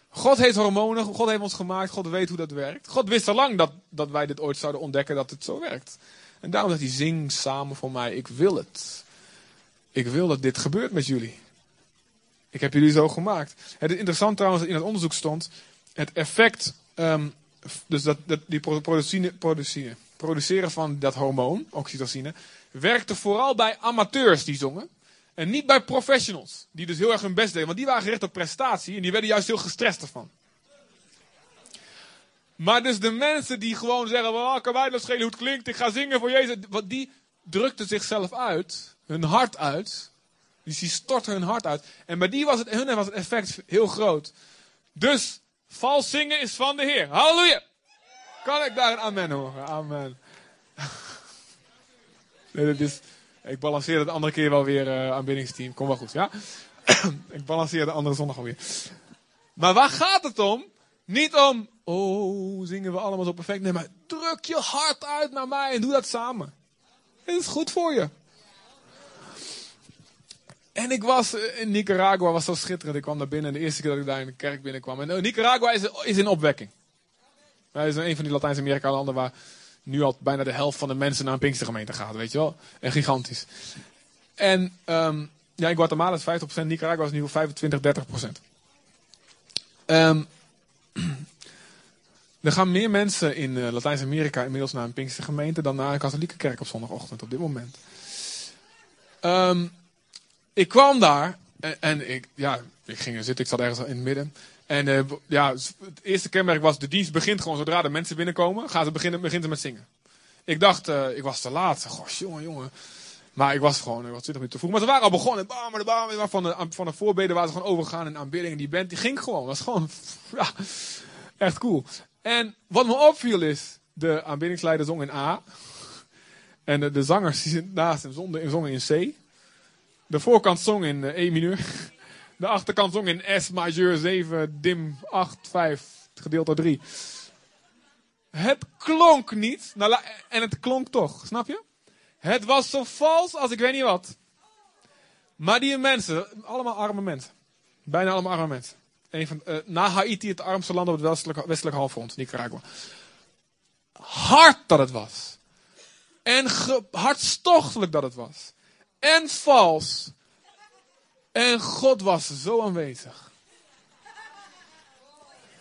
God heeft hormonen, God heeft ons gemaakt, God weet hoe dat werkt. God wist al lang dat, dat wij dit ooit zouden ontdekken dat het zo werkt. En daarom zegt hij, zing samen voor mij, ik wil het. Ik wil dat dit gebeurt met jullie. Ik heb jullie zo gemaakt. Het is interessant trouwens dat in het onderzoek stond, het effect, ehm, dus dat, dat die pro- producine, producine, produceren van dat hormoon, oxytocine, werkte vooral bij amateurs die zongen. En niet bij professionals, die dus heel erg hun best deden. Want die waren gericht op prestatie en die werden juist heel gestrest ervan. Maar dus de mensen die gewoon zeggen, well, kan mij dat schelen hoe het klinkt, ik ga zingen voor Jezus. Die drukten zichzelf uit, hun hart uit. Dus die stortten hun hart uit. En bij die was het, hun was het effect heel groot. Dus, vals zingen is van de Heer. Halleluja! Kan ik daar een amen horen? Amen. Nee, ik balanceer het de andere keer wel weer, eh aanbiddingsteam. Kom wel goed, ja? ik balanceer de andere zondag alweer. Maar waar gaat het om? Niet om, oh, zingen we allemaal zo perfect. Nee, maar druk je hart uit naar mij en doe dat samen. Het is goed voor je. En ik was eh, in Nicaragua, was zo schitterend. Ik kwam daar binnen, de eerste keer dat ik daar in de kerk binnenkwam. En eh, Nicaragua is, is in opwekking. Dat is een van die Latijns-Amerika landen waar nu al bijna de helft van de mensen naar een Pinkstergemeente gaat, weet je wel. En gigantisch. En ehm, ja, in Guatemala is 50%, Nicaragua is nu 25, 30%. Ehm er gaan meer mensen in eh, Latijns-Amerika inmiddels naar een Pinkstergemeente dan naar een katholieke kerk op zondagochtend op dit moment. Ehm, ik kwam daar en, ik, ja, ik ging er zitten, ik zat ergens in het midden. En eh, ja, het eerste kenmerk was, de dienst begint gewoon zodra de mensen binnenkomen, gaan ze beginnen, begint ze met zingen. Ik dacht, eh, ik was te laat. Goh, jongen, jongen. Maar ik was gewoon, ik was 20 minuten te vroeg. Maar ze waren al begonnen. Bam, bam, bam, van, de, van de voorbeden waren ze gewoon overgegaan in aanbidding. En die band, die ging gewoon. Dat was gewoon, echt cool. En wat me opviel is, de aanbiddingsleider zong in A. En de, de zangers die naast hem zongen in C. De voorkant zong in eh, E mineur. De achterkant zong in S majeur 7, dim 8, 5, gedeeld door 3. Het klonk niet. Nou, en het klonk toch, snap je? Het was zo vals als ik weet niet wat. Maar die mensen, allemaal arme mensen. Bijna allemaal arme mensen. Een van, eh, na Haiti het armste land op het westelijk, westelijk halfrond, Nicaragua. Hard dat het was. En hartstochtelijk dat het was. En vals. En God was zo aanwezig.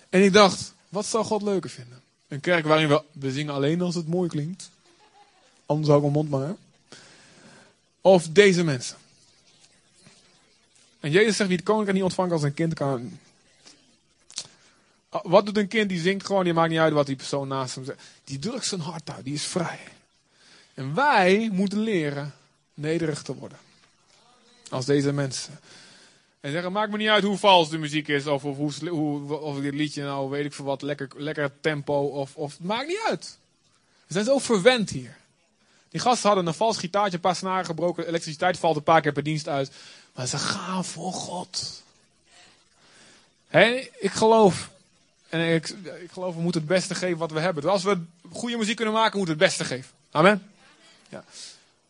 En ik dacht, wat zou God leuker vinden? Een kerk waarin we, we zingen alleen als het mooi klinkt. Anders hou ik mijn mond maar. Of deze mensen. En Jezus zegt, wie het koninkrijk niet ontvangt als een kind kan... Ah, Wat doet een kind? Die zingt gewoon, die maakt niet uit wat die persoon naast hem zegt. Die drukt zijn hart uit, die is vrij. En wij moeten leren nederig te worden. Als deze mensen. En zeggen, maakt me niet uit hoe vals de muziek is. Of, of, hoe, of dit liedje nou, weet ik veel wat, lekker, lekker tempo. Of, of, maakt niet uit. We zijn zo verwend hier. Die gasten hadden een vals gitaartje, een paar snaren gebroken. Elektriciteit valt een paar keer per dienst uit. Maar ze gaan voor God. Hé, ik geloof. En ik, ik geloof, we moeten het beste geven wat we hebben. Als we goede muziek kunnen maken, moeten we het beste geven. Amen. Ja.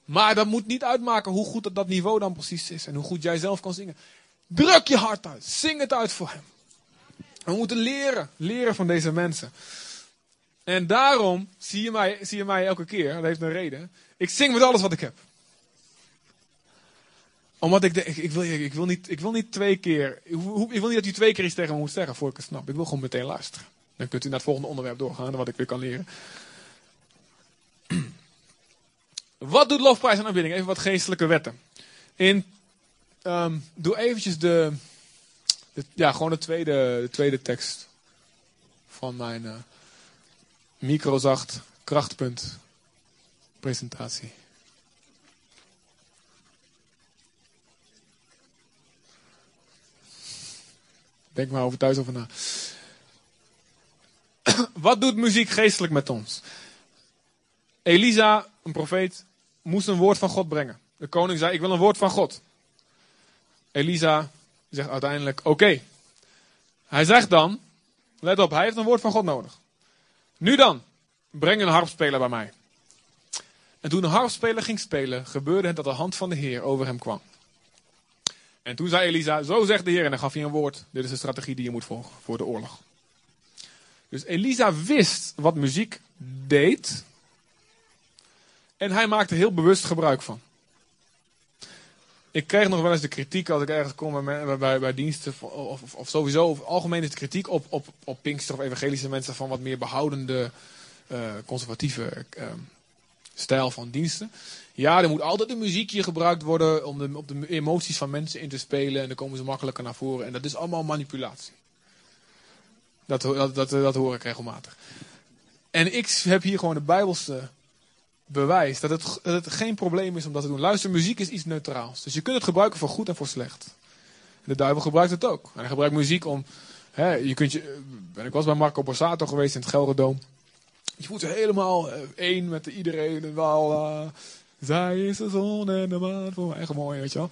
Maar dat moet niet uitmaken hoe goed dat, dat niveau dan precies is. En hoe goed jij zelf kan zingen. Druk je hart uit. Zing het uit voor hem. We moeten leren. Leren van deze mensen. En daarom zie je mij, zie je mij elke keer. Dat heeft een reden. Ik zing met alles wat ik heb. Omdat ik, ik, wil, ik, wil niet, ik wil niet twee keer. Ik, ik wil niet dat u twee keer iets tegen me moet zeggen voor ik het snap. Ik wil gewoon meteen luisteren. Dan kunt u naar het volgende onderwerp doorgaan. Wat ik weer kan leren. Wat doet lofprijs en aanbidding? Even wat geestelijke wetten. In, ehm, doe eventjes de, de- ja, gewoon de tweede, de tweede tekst van mijn eh, microzacht krachtpunt presentatie. Denk maar over thuis over na. Wat doet muziek geestelijk met ons? Elisa, een profeet, moest een woord van God brengen. De koning zei: Ik wil een woord van God. Elisa zegt uiteindelijk: Oké. Hij zegt dan: Let op, hij heeft een woord van God nodig. Nu dan, breng een harpspeler bij mij. En toen de harpspeler ging spelen, gebeurde het dat de hand van de Heer over hem kwam. En toen zei Elisa: Zo zegt de Heer, en dan gaf hij een woord. Dit is de strategie die je moet volgen voor de oorlog. Dus Elisa wist wat muziek deed. En hij maakte heel bewust gebruik van. Ik kreeg nog wel eens de kritiek als ik ergens kom bij, bij, bij diensten. Of, of, of sowieso, of algemeen is de kritiek op, op, op Pinkster of evangelische mensen van wat meer behoudende, eh, conservatieve eh, stijl van diensten. Ja, er moet altijd een muziekje gebruikt worden om de, op de emoties van mensen in te spelen. En dan komen ze makkelijker naar voren. En dat is allemaal manipulatie. Dat, dat, dat hoor ik regelmatig. En ik heb hier gewoon de Bijbelse bewijs dat het, dat het geen probleem is om dat te doen. Luister, muziek is iets neutraals. Dus je kunt het gebruiken voor goed en voor slecht. De duivel gebruikt het ook. En hij gebruikt muziek om. Hè, je kunt je, ben ik was bij Marco Borsato geweest in het Gelderdoom. Je voelt je helemaal eh, één met iedereen. En eh, zij is de zon en de maan voor. Echt mooi, weet je wel.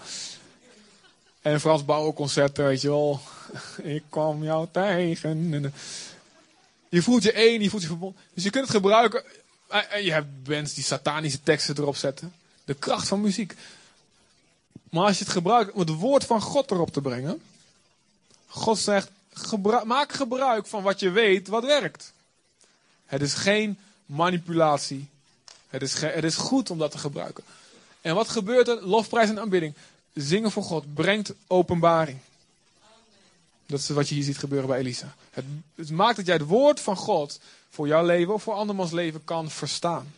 En Frans Bauer concerten, weet je wel. Ik kwam jou tegen. En, eh, je voelt je één, je voelt je verbonden. Dus je kunt het gebruiken. En je hebt bands die satanische teksten erop zetten. De kracht van muziek. Maar als je het gebruikt om het woord van God erop te brengen. God zegt, maak gebruik van wat je weet wat werkt. Het is geen manipulatie. Het is, het is goed om dat te gebruiken. En wat gebeurt er? Lofprijs en aanbidding. Zingen voor God brengt openbaring. Dat is wat je hier ziet gebeuren bij Elisa. Het, het maakt dat jij het woord van God voor jouw leven of voor andermans leven kan verstaan.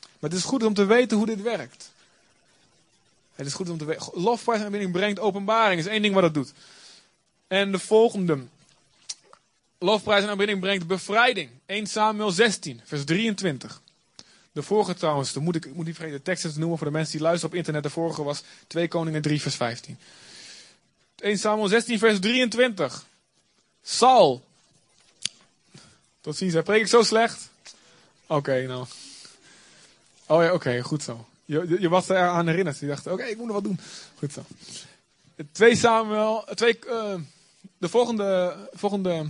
Maar het is goed om te weten hoe dit werkt. Het is goed om te weten. Lofprijs en aanbidding brengt openbaring. is één ding wat het doet. En de volgende. Lofprijs en aanbidding brengt bevrijding. 1 Samuel 16, vers 23. De vorige trouwens, dan moet ik, moet niet vergeten de teksten te noemen voor de mensen die luisteren op internet. De vorige was 2 Koningen 3, vers 15. 1 Samuel 16, vers 23. Saul. Tot ziens, hè. preek ik zo slecht? Oké, nou. Oh ja, oké, goed zo. Je, je was er aan herinnerd. Je dacht, oké, ik moet nog wat doen. Goed zo. 2 Samuel, 2, eh, de volgende, volgende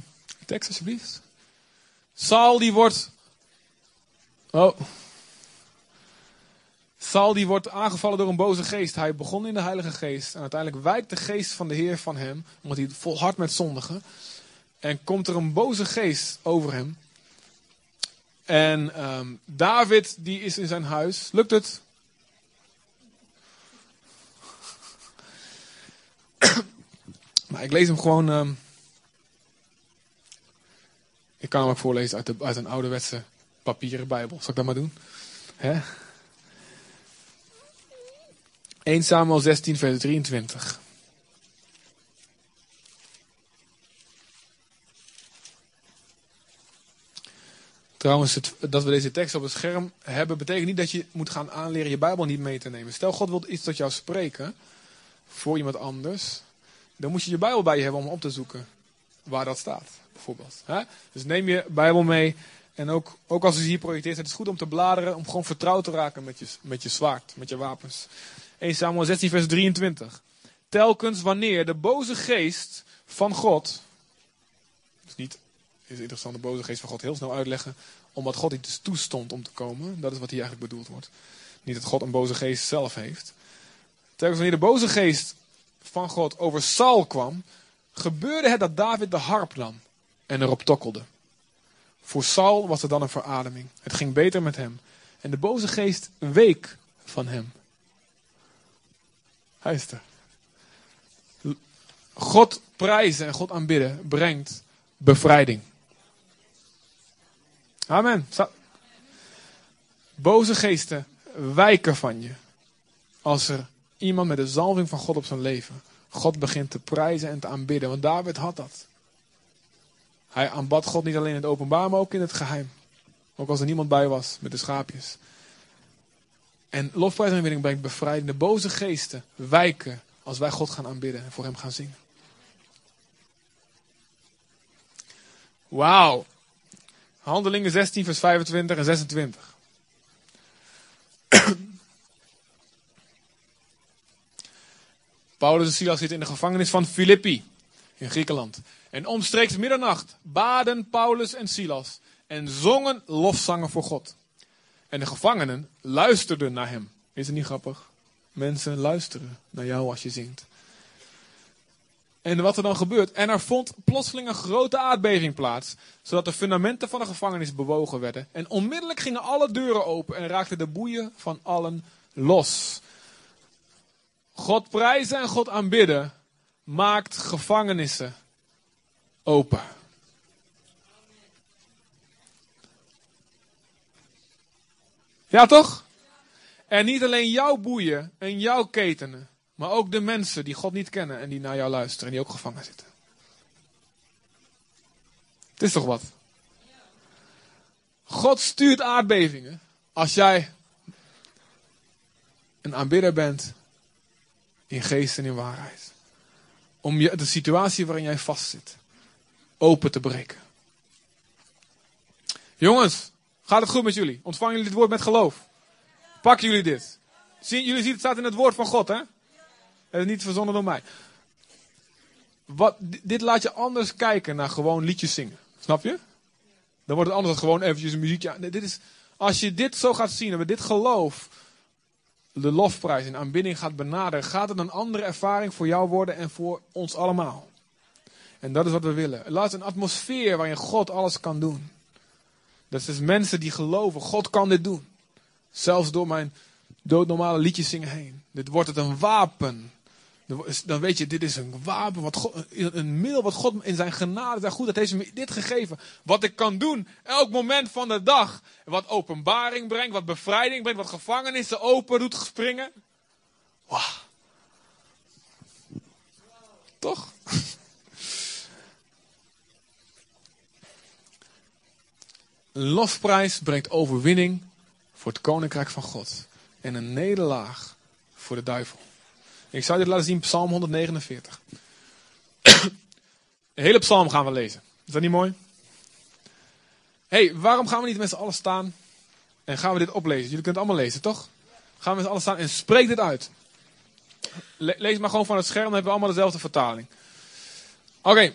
tekst alsjeblieft. Saul die wordt... Oh. Saul die wordt aangevallen door een boze geest. Hij begon in de Heilige Geest. En uiteindelijk wijkt de geest van de Heer van hem. Omdat hij volhardt met zondigen. En komt er een boze geest over hem. En ehm, David die is in zijn huis. Lukt het? maar ik lees hem gewoon. ehm, ik kan hem ook voorlezen uit, de, een ouderwetse papieren Bijbel. Zal ik dat maar doen? Hè? 1 Samuel 16, vers 23. Trouwens, het, dat we deze tekst op het scherm hebben, betekent niet dat je moet gaan aanleren je Bijbel niet mee te nemen. Stel, God wil iets tot jou spreken voor iemand anders, dan moet je je Bijbel bij je hebben om op te zoeken waar dat staat, Hè? Dus neem je Bijbel mee en ook, ook als je ze hier projecteert, het is goed om te bladeren, om gewoon vertrouwd te raken met je, met je zwaard, met je wapens. 1 Samuel 16, vers 23. Telkens wanneer de boze geest van God, dus niet is interessant de boze geest van God heel snel uitleggen, omdat God iets toestond om te komen. Dat is wat hier eigenlijk bedoeld wordt. Niet dat God een boze geest zelf heeft. Telkens wanneer de boze geest van God over Saul kwam, gebeurde het dat David de harp nam en erop tokkelde. Voor Saul was er dan een verademing. Het ging beter met hem. En de boze geest week van hem. Hij is er. God prijzen en God aanbidden brengt bevrijding. Amen. Boze geesten wijken van je. Als er iemand met de zalving van God op zijn leven God begint te prijzen en te aanbidden. Want David had dat. Hij aanbad God niet alleen in het openbaar, maar ook in het geheim. Ook als er niemand bij was met de schaapjes. En lofprijs en aanbidding brengt bevrijding. De boze geesten wijken als wij God gaan aanbidden en voor hem gaan zingen. Wauw. Handelingen 16, vers 25 en 26. Paulus en Silas zitten in de gevangenis van Filippi in Griekenland. En omstreeks middernacht baden Paulus en Silas en zongen lofzangen voor God. En de gevangenen luisterden naar hem. Is het niet grappig? Mensen luisteren naar jou als je zingt. En wat er dan gebeurt. En er vond plotseling een grote aardbeving plaats. Zodat de fundamenten van de gevangenis bewogen werden. En onmiddellijk gingen alle deuren open en raakten de boeien van allen los. God prijzen en God aanbidden maakt gevangenissen open. Ja, toch? En niet alleen jouw boeien en jouw ketenen, maar ook de mensen die God niet kennen en die naar jou luisteren en die ook gevangen zitten. Het is toch wat? God stuurt aardbevingen als jij een aanbidder bent in geest en in waarheid. Om je, de situatie waarin jij vastzit open te breken. Jongens, gaat het goed met jullie? Ontvangen jullie dit woord met geloof? Pakken jullie dit? Zien, jullie zien, het staat in het woord van God, hè? Het is niet verzonnen door mij. Wat, di- dit laat je anders kijken naar gewoon liedjes zingen. Snap je? Dan wordt het anders dan gewoon eventjes een muziekje. Dit is, als je dit zo gaat zien en met dit geloof de lofprijs en aanbidding gaat benaderen, gaat het een andere ervaring voor jou worden en voor ons allemaal. En dat is wat we willen. Laat een atmosfeer waarin God alles kan doen. Dat is mensen die geloven, God kan dit doen. Zelfs door mijn doodnormale liedjes zingen heen. Dit wordt het een wapen. Dan weet je, dit is een wapen, wat God, een middel wat God in zijn genade, zijn goedheid heeft me dit gegeven. Wat ik kan doen, elk moment van de dag. Wat openbaring brengt, wat bevrijding brengt, wat gevangenissen open doet springen. Wauw. Toch? Een lofprijs brengt overwinning voor het koninkrijk van God. En een nederlaag voor de duivel. Ik zou dit laten zien, Psalm 149. De hele psalm gaan we lezen. Is dat niet mooi? hey, waarom gaan we niet met z'n allen staan en gaan we dit oplezen? Jullie kunnen het allemaal lezen, toch? Gaan we met z'n allen staan en spreek dit uit. Le- lees maar gewoon van het scherm, dan hebben we allemaal dezelfde vertaling. Oké.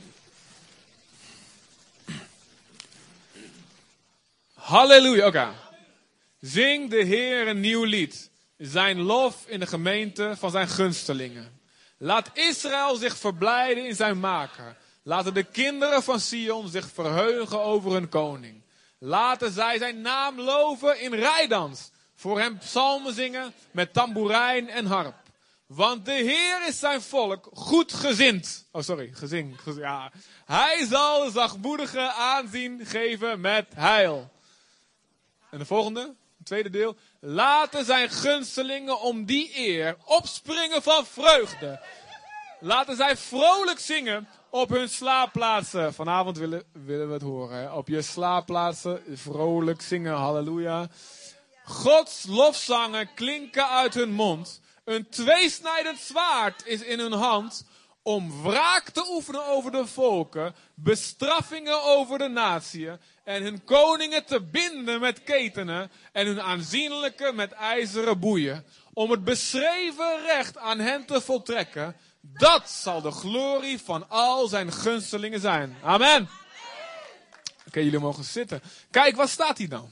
Halleluja, oké. Zing de Heer een nieuw lied. Zijn lof in de gemeente van zijn gunstelingen. Laat Israël zich verblijden in zijn maker. Laten de kinderen van Sion zich verheugen over hun koning. Laten zij zijn naam loven in rijdans. Voor hem psalmen zingen met tamboerijn en harp. Want de Heer is zijn volk goed gezind. Oh, sorry, gezing. ja. Hij zal zachtmoedige aanzien geven met heil. En de volgende, tweede deel. Laten zijn gunstelingen om die eer opspringen van vreugde. Laten zij vrolijk zingen op hun slaapplaatsen. Vanavond willen, willen we het horen. Op je slaapplaatsen vrolijk zingen. Halleluja. Gods lofzangen klinken uit hun mond. Een tweesnijdend zwaard is in hun hand om wraak te oefenen over de volken, bestraffingen over de natieën en hun koningen te binden met ketenen en hun aanzienlijke met ijzeren boeien, om het beschreven recht aan hen te voltrekken. Dat zal de glorie van al zijn gunstelingen zijn. Amen. Oké, jullie mogen zitten. Kijk, wat staat hier dan?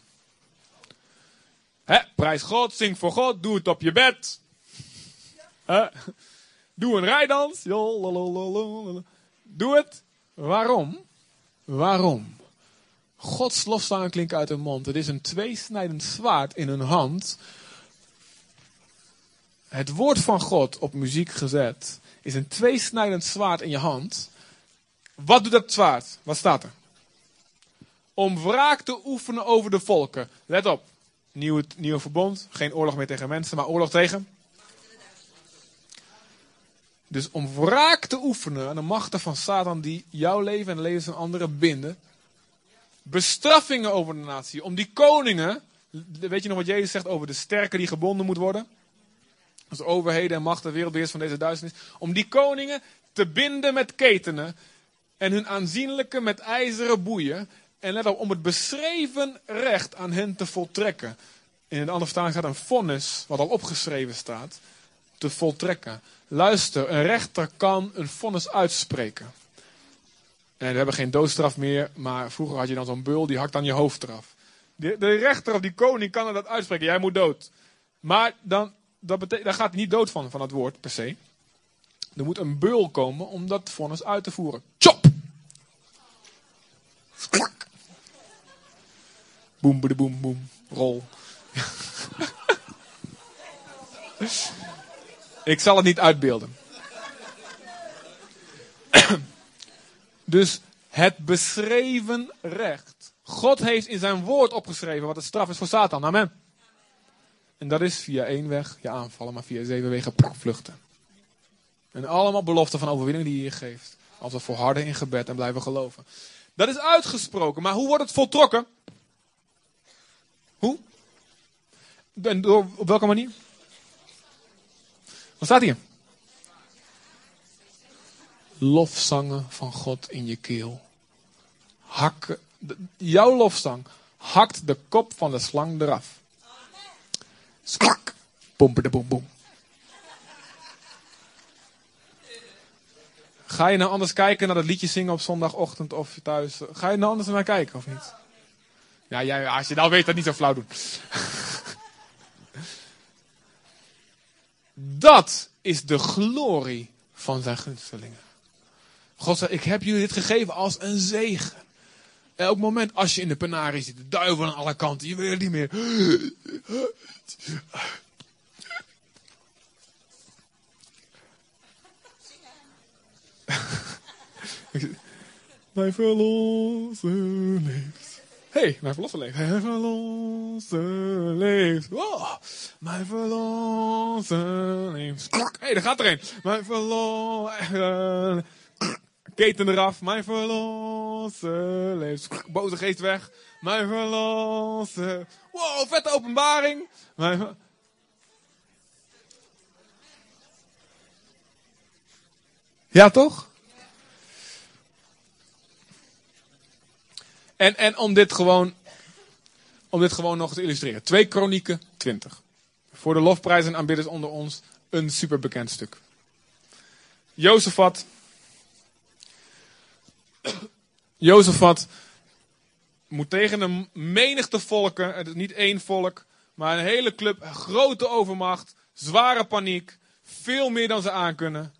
Hè, prijs God, zing voor God, doe het op je bed. Hè? Doe een rijdans. Doe het. Waarom? Waarom? Gods lofzangen klinken uit hun mond. Het is een tweesnijdend zwaard in hun hand. Het woord van God op muziek gezet is een tweesnijdend zwaard in je hand. Wat doet dat zwaard? Wat staat er? Om wraak te oefenen over de volken. Let op. Nieuwe, nieuwe verbond. Geen oorlog meer tegen mensen, maar oorlog tegen dus om wraak te oefenen aan de machten van Satan die jouw leven en de levens van anderen binden. Bestraffingen over de natie. Om die koningen, weet je nog wat Jezus zegt over de sterke die gebonden moet worden? Als overheden en machten, wereldbeheers van deze duisternis. Om die koningen te binden met ketenen en hun aanzienlijke met ijzeren boeien. En let op, om het beschreven recht aan hen te voltrekken. In een andere vertaling staat een vonnis, wat al opgeschreven staat, te voltrekken. Luister, een rechter kan een vonnis uitspreken. En we hebben geen doodstraf meer, maar vroeger had je dan zo'n beul die hakt dan je hoofd eraf. De, de rechter of die koning kan dat uitspreken, jij moet dood. Maar dan, dat betekent, daar gaat hij niet dood van, van het woord per se. Er moet een beul komen om dat vonnis uit te voeren. Chop! Klak! Boem, boem, boem, rol. Ik zal het niet uitbeelden. dus het beschreven recht. God heeft in zijn woord opgeschreven wat de straf is voor Satan. Amen. En dat is via één weg je aanvallen, maar via zeven wegen vluchten. En allemaal beloften van overwinning die je geeft. Als we volharden in gebed en blijven geloven. Dat is uitgesproken, maar hoe wordt het voltrokken? Hoe? En door, op welke manier? Wat staat hier? Lofzangen van God in je keel. Jouw lofzang hakt de kop van de slang eraf. Sklak. De boem boem. Ga je nou anders kijken naar dat liedje zingen op zondagochtend of thuis? Ga je nou anders naar kijken of niet? Ja, jij, als je nou weet dat niet zo flauw doen. Dat is de glorie van zijn gunstelingen. God zegt, ik heb jullie dit gegeven als een zegen. Elk moment als je in de penarie zit, de duivel aan alle kanten, je weet niet meer. Mijn verlosser leeft hey, mijn verlosser leeft. Mijn verlosser leeft. Wow, mijn verlosser leeft. Hey, daar gaat er een. Mijn verlosser... Keten eraf. Mijn verlosser leeft. Boze geest weg. Mijn verlosser... Wow, vette openbaring. Mijn Ja, toch? En, en om, dit gewoon, om dit gewoon nog te illustreren. 2 Kronieken 20. Voor de lofprijzen en aanbidders onder ons een superbekend stuk. Jozefat. Jozefat moet tegen een menigte volken, het is niet één volk, Maar een hele club, grote overmacht, zware paniek, veel meer dan ze aankunnen.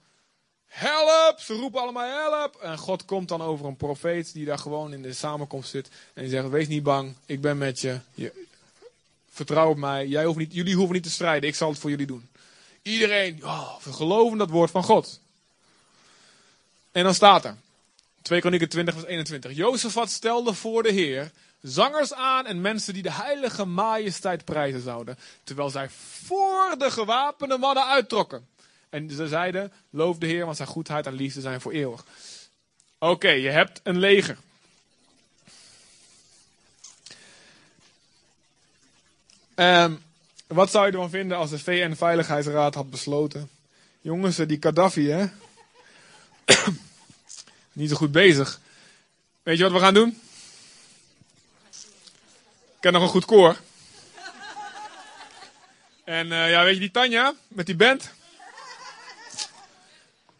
Help! Ze roepen allemaal help! En God komt dan over een profeet die daar gewoon in de samenkomst zit. En die zegt, wees niet bang, ik ben met je. je vertrouw op mij, Jij hoeft niet, jullie hoeven niet te strijden, ik zal het voor jullie doen. Iedereen, oh, we geloven dat woord van God. En dan staat er, 2 Kronieken 20 vers 21. Jozefat stelde voor de Heer zangers aan en mensen die de heilige majesteit prijzen zouden. Terwijl zij voor de gewapende mannen uittrokken. En ze zeiden, loof de Heer, want zijn goedheid en liefde zijn voor eeuwig. Oké, je hebt een leger. Ehm, wat zou je ervan vinden als de VN-veiligheidsraad had besloten? Jongens, die Gaddafi, hè? Niet zo goed bezig. Weet je wat we gaan doen? Ik ken nog een goed koor. En eh, ja, weet je die Tanja met die band?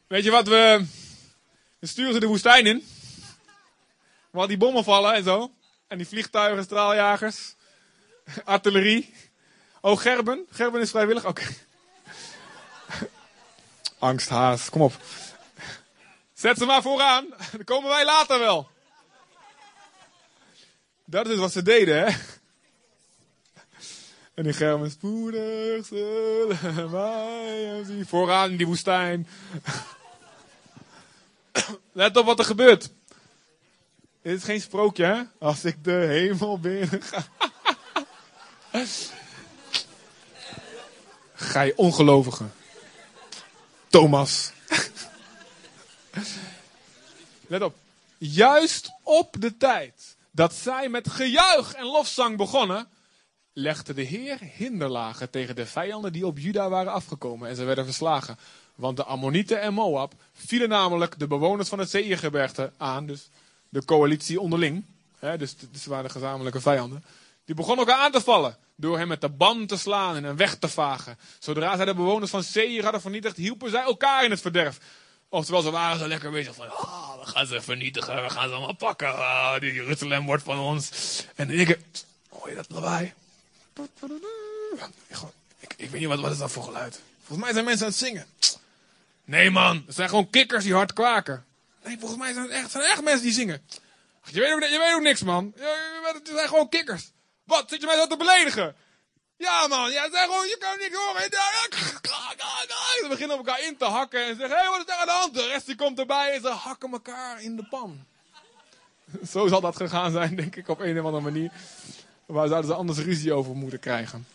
Weet je wat we. We sturen ze de woestijn in. Waar die bommen vallen en zo. En die vliegtuigen, straaljagers. Artillerie. Oh, Gerben. Gerben is vrijwillig. Oké. Angsthaas, kom op. Zet ze maar vooraan. Dan komen wij later wel. Dat is wat ze deden, hè. En Gerben spoedig zullen wij hem zien. Vooraan in die woestijn. Let op wat er gebeurt. Dit is geen sprookje, hè? Als ik de hemel binnen ga. Gij ongelovige. Thomas. Let op. Juist op de tijd dat zij met gejuich en lofzang begonnen, legde de Heer hinderlagen tegen de vijanden die op Juda waren afgekomen en ze werden verslagen. Want de Ammonieten en Moab vielen namelijk de bewoners van het Seirgebergte aan, dus de coalitie onderling. Hè, dus ze waren de gezamenlijke vijanden. Die begonnen elkaar aan te vallen door hem met de band te slaan en hem weg te vagen. Zodra zij de bewoners van Seir hadden vernietigd, hielpen zij elkaar in het verderf. Oftewel, ze waren zo lekker bezig van, ah, we gaan ze vernietigen, we gaan ze allemaal pakken, ah, die Jeruzalem wordt van ons. En ik, hoor je dat lawaai? Ik, ik weet niet, wat, wat is voor geluid? Volgens mij zijn mensen aan het zingen. Nee man, het zijn gewoon kikkers die hard kwaken. Nee, volgens mij zijn het echt, echt mensen die zingen. Je weet, ook- je weet ook niks man. Het zijn gewoon kikkers. Wat, zit je mij zo te beledigen? Ja man, ja, het zijn gewoon, je kan niks horen. Ze beginnen elkaar in te hakken en zeggen, hé, hey, wat is er aan de hand? De rest die komt erbij en ze hakken elkaar in de pan. Zo zal dat gegaan zijn, denk ik, op een of andere manier. Waar zouden ze anders ruzie over moeten krijgen?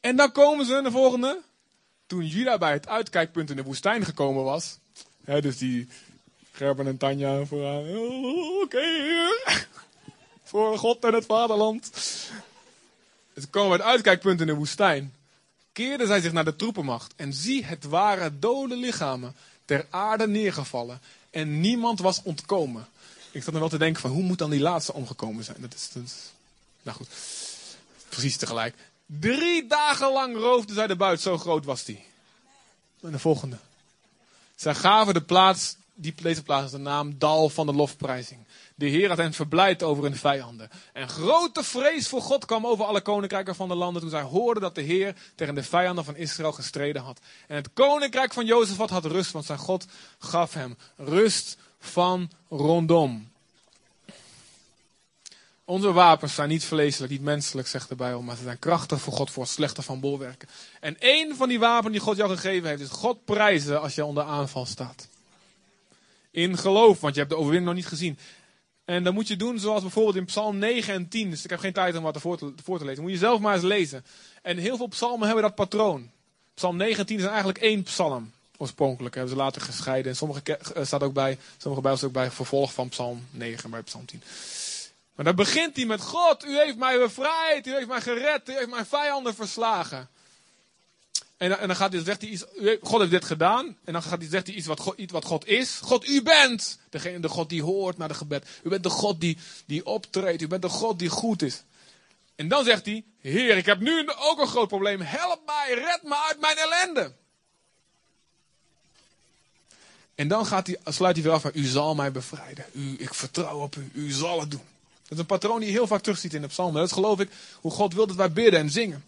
En dan komen ze, de volgende. Toen Juda bij het uitkijkpunt in de woestijn gekomen was. Hè, dus die Gerben en Tanja vooraan. "Oh, Oké. Voor God en het vaderland. Ze komen bij het uitkijkpunt in de woestijn. Keerden zij zich naar de troepenmacht. En zie, het waren dode lichamen ter aarde neergevallen. En niemand was ontkomen. Ik zat er wel te denken van, hoe moet dan die laatste omgekomen zijn? Dat is, dat nou goed, precies tegelijk. Drie dagen lang roofden zij de buit, zo groot was die. En de volgende. Zij gaven de plaats, die, deze plaats de naam Dal van de Lofprijzing. De Heer had hen verblijd over hun vijanden. En grote vrees voor God kwam over alle koninkrijken van de landen toen zij hoorden dat de Heer tegen de vijanden van Israël gestreden had. En het koninkrijk van Jozefat had rust, want zijn God gaf hem rust van rondom. Onze wapens zijn niet vleeselijk, niet menselijk, zegt de Bijbel, maar ze zijn krachtig voor God, voor het slechte van bolwerken. En één van die wapenen die God jou gegeven heeft, is God prijzen als je onder aanval staat. In geloof, want je hebt de overwinning nog niet gezien. En dan moet je doen zoals bijvoorbeeld in Psalm 9 en 10. Dus ik heb geen tijd om wat ervoor te, voor te lezen. Moet je zelf maar eens lezen. En heel veel psalmen hebben dat patroon. Psalm 9 en 10 zijn eigenlijk één psalm. Oorspronkelijk hebben ze later gescheiden. En sommige eh, staat ook bij, sommige bijbels ook bij vervolg van Psalm 9 bij Psalm 10. Maar dan begint hij met God, u heeft mij bevrijd, u heeft mij gered, u heeft mijn vijanden verslagen. En, en dan gaat hij, zegt hij iets, God heeft dit gedaan. En dan gaat hij, zegt hij iets wat, God, iets wat God is. God, u bent de God die hoort naar de gebed. U bent de God die, die optreedt. U bent de God die goed is. En dan zegt hij, Heer, ik heb nu ook een groot probleem. Help mij, red me uit mijn ellende. En dan gaat hij, sluit hij weer af met, u zal mij bevrijden. U, ik vertrouw op u, u zal het doen. Dat is een patroon die je heel vaak terugziet in de psalmen. Dat is geloof ik hoe God wil dat wij bidden en zingen.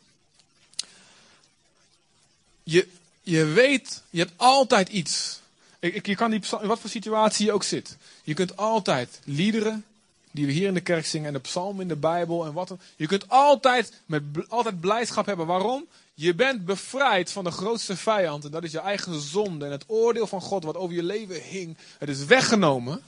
Je, je weet, je hebt altijd iets. Ik, je kan die, in wat voor situatie je ook zit. Je kunt altijd liederen die we hier in de kerk zingen en de psalmen in de Bijbel en wat. Je kunt altijd, met, altijd blijdschap hebben. Waarom? Je bent bevrijd van de grootste vijand en dat is je eigen zonde en het oordeel van God wat over je leven hing. Het is weggenomen.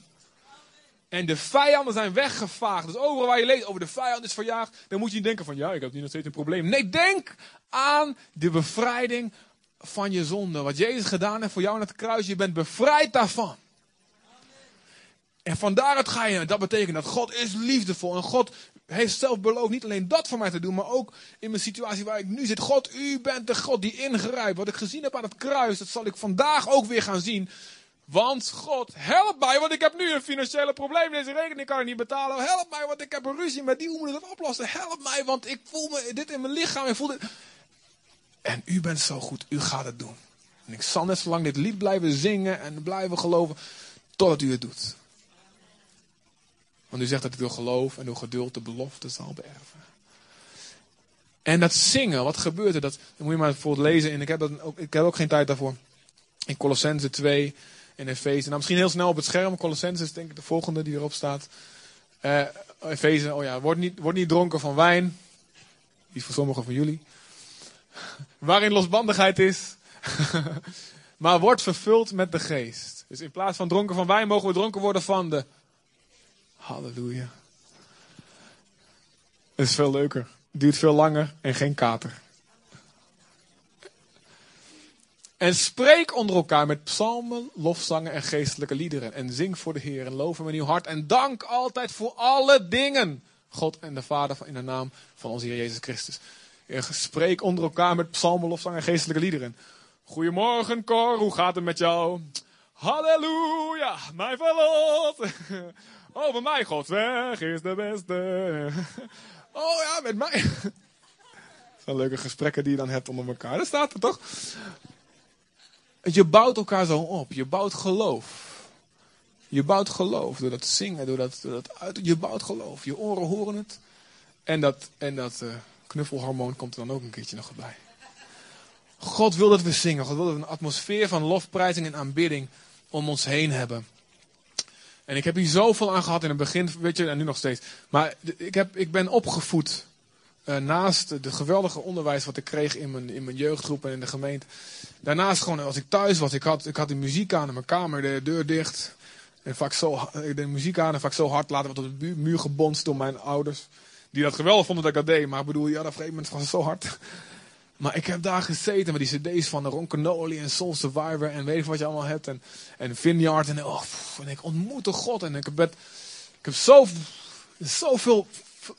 En de vijanden zijn weggevaagd. Dus overal waar je leest over de vijand is verjaagd, dan moet je niet denken van ja, ik heb nu nog steeds een probleem. Nee, denk aan de bevrijding van je zonde. Wat Jezus gedaan heeft voor jou aan het kruis. Je bent bevrijd daarvan. En van daaruit ga je, dat betekent dat God is liefdevol. En God heeft zelf beloofd niet alleen dat voor mij te doen, maar ook in mijn situatie waar ik nu zit. God, u bent de God die ingrijpt. Wat ik gezien heb aan het kruis, dat zal ik vandaag ook weer gaan zien. Want God, help mij, want ik heb nu een financiële probleem. Deze rekening kan ik niet betalen. Help mij, want ik heb een ruzie met die. Hoe moet ik dat oplossen? Help mij, want ik voel me dit in mijn lichaam. Ik voel dit. En u bent zo goed, u gaat het doen. En ik zal net zo lang dit lied blijven zingen en blijven geloven, totdat u het doet. Want u zegt dat u door geloof en door geduld de belofte zal beërven. En dat zingen, wat gebeurt er? Dat, moet je maar bijvoorbeeld lezen. En ik heb, dat ook, ik heb ook geen tijd daarvoor. In Colossense 2 en Efeze. Nou, misschien heel snel op het scherm. Colossense is denk ik de volgende die erop staat. Eh Efeze, oh ja, word niet, word niet dronken van wijn. Die voor sommigen van jullie. Waarin losbandigheid is. maar wordt vervuld met de geest. Dus in plaats van dronken van wijn mogen we dronken worden van de Halleluja. Het is veel leuker. Duurt veel langer en geen kater. En spreek onder elkaar met psalmen, lofzangen en geestelijke liederen. En zing voor de Heer en loof hem in uw hart. En dank altijd voor alle dingen. God en de Vader in de naam van onze Heer Jezus Christus. En Spreek onder elkaar met psalmen, lofzangen en geestelijke liederen. Goedemorgen Cor, hoe gaat het met jou? Halleluja, mijn verlot. Oh, bij mij Gods weg is de beste. Oh ja, met mij. Zijn leuke gesprekken die je dan hebt onder elkaar. Dat staat er toch? Je bouwt elkaar zo op. Je bouwt geloof. Je bouwt geloof door dat zingen, door dat, door dat uit. Je bouwt geloof. Je oren horen het. En dat, en dat eh, knuffelhormoon komt er dan ook een keertje nog bij. God wil dat we zingen. God wil dat we een atmosfeer van lofprijzing en aanbidding om ons heen hebben. En ik heb hier zoveel aan gehad in het begin, weet je, en nu nog steeds. Maar ik, heb, ik ben opgevoed eh, naast het geweldige onderwijs wat ik kreeg in mijn, in mijn jeugdgroep en in de gemeente. Daarnaast gewoon als ik thuis was, ik had, ik had de muziek aan in mijn kamer, de deur dicht. En vaak zo, ha- de muziek aan en vaak zo hard laten wat op de muur gebonst door mijn ouders. Die dat geweldig vonden dat ik dat deed, maar ik bedoel, ja, op een gegeven moment was zo hard. Maar ik heb daar gezeten met die cd's van de Ron Canoli en Soul Survivor en weet ik wat je allemaal hebt. En, en Vineyard en, oh, en ik ontmoette God en ik heb, ik heb zo, zoveel,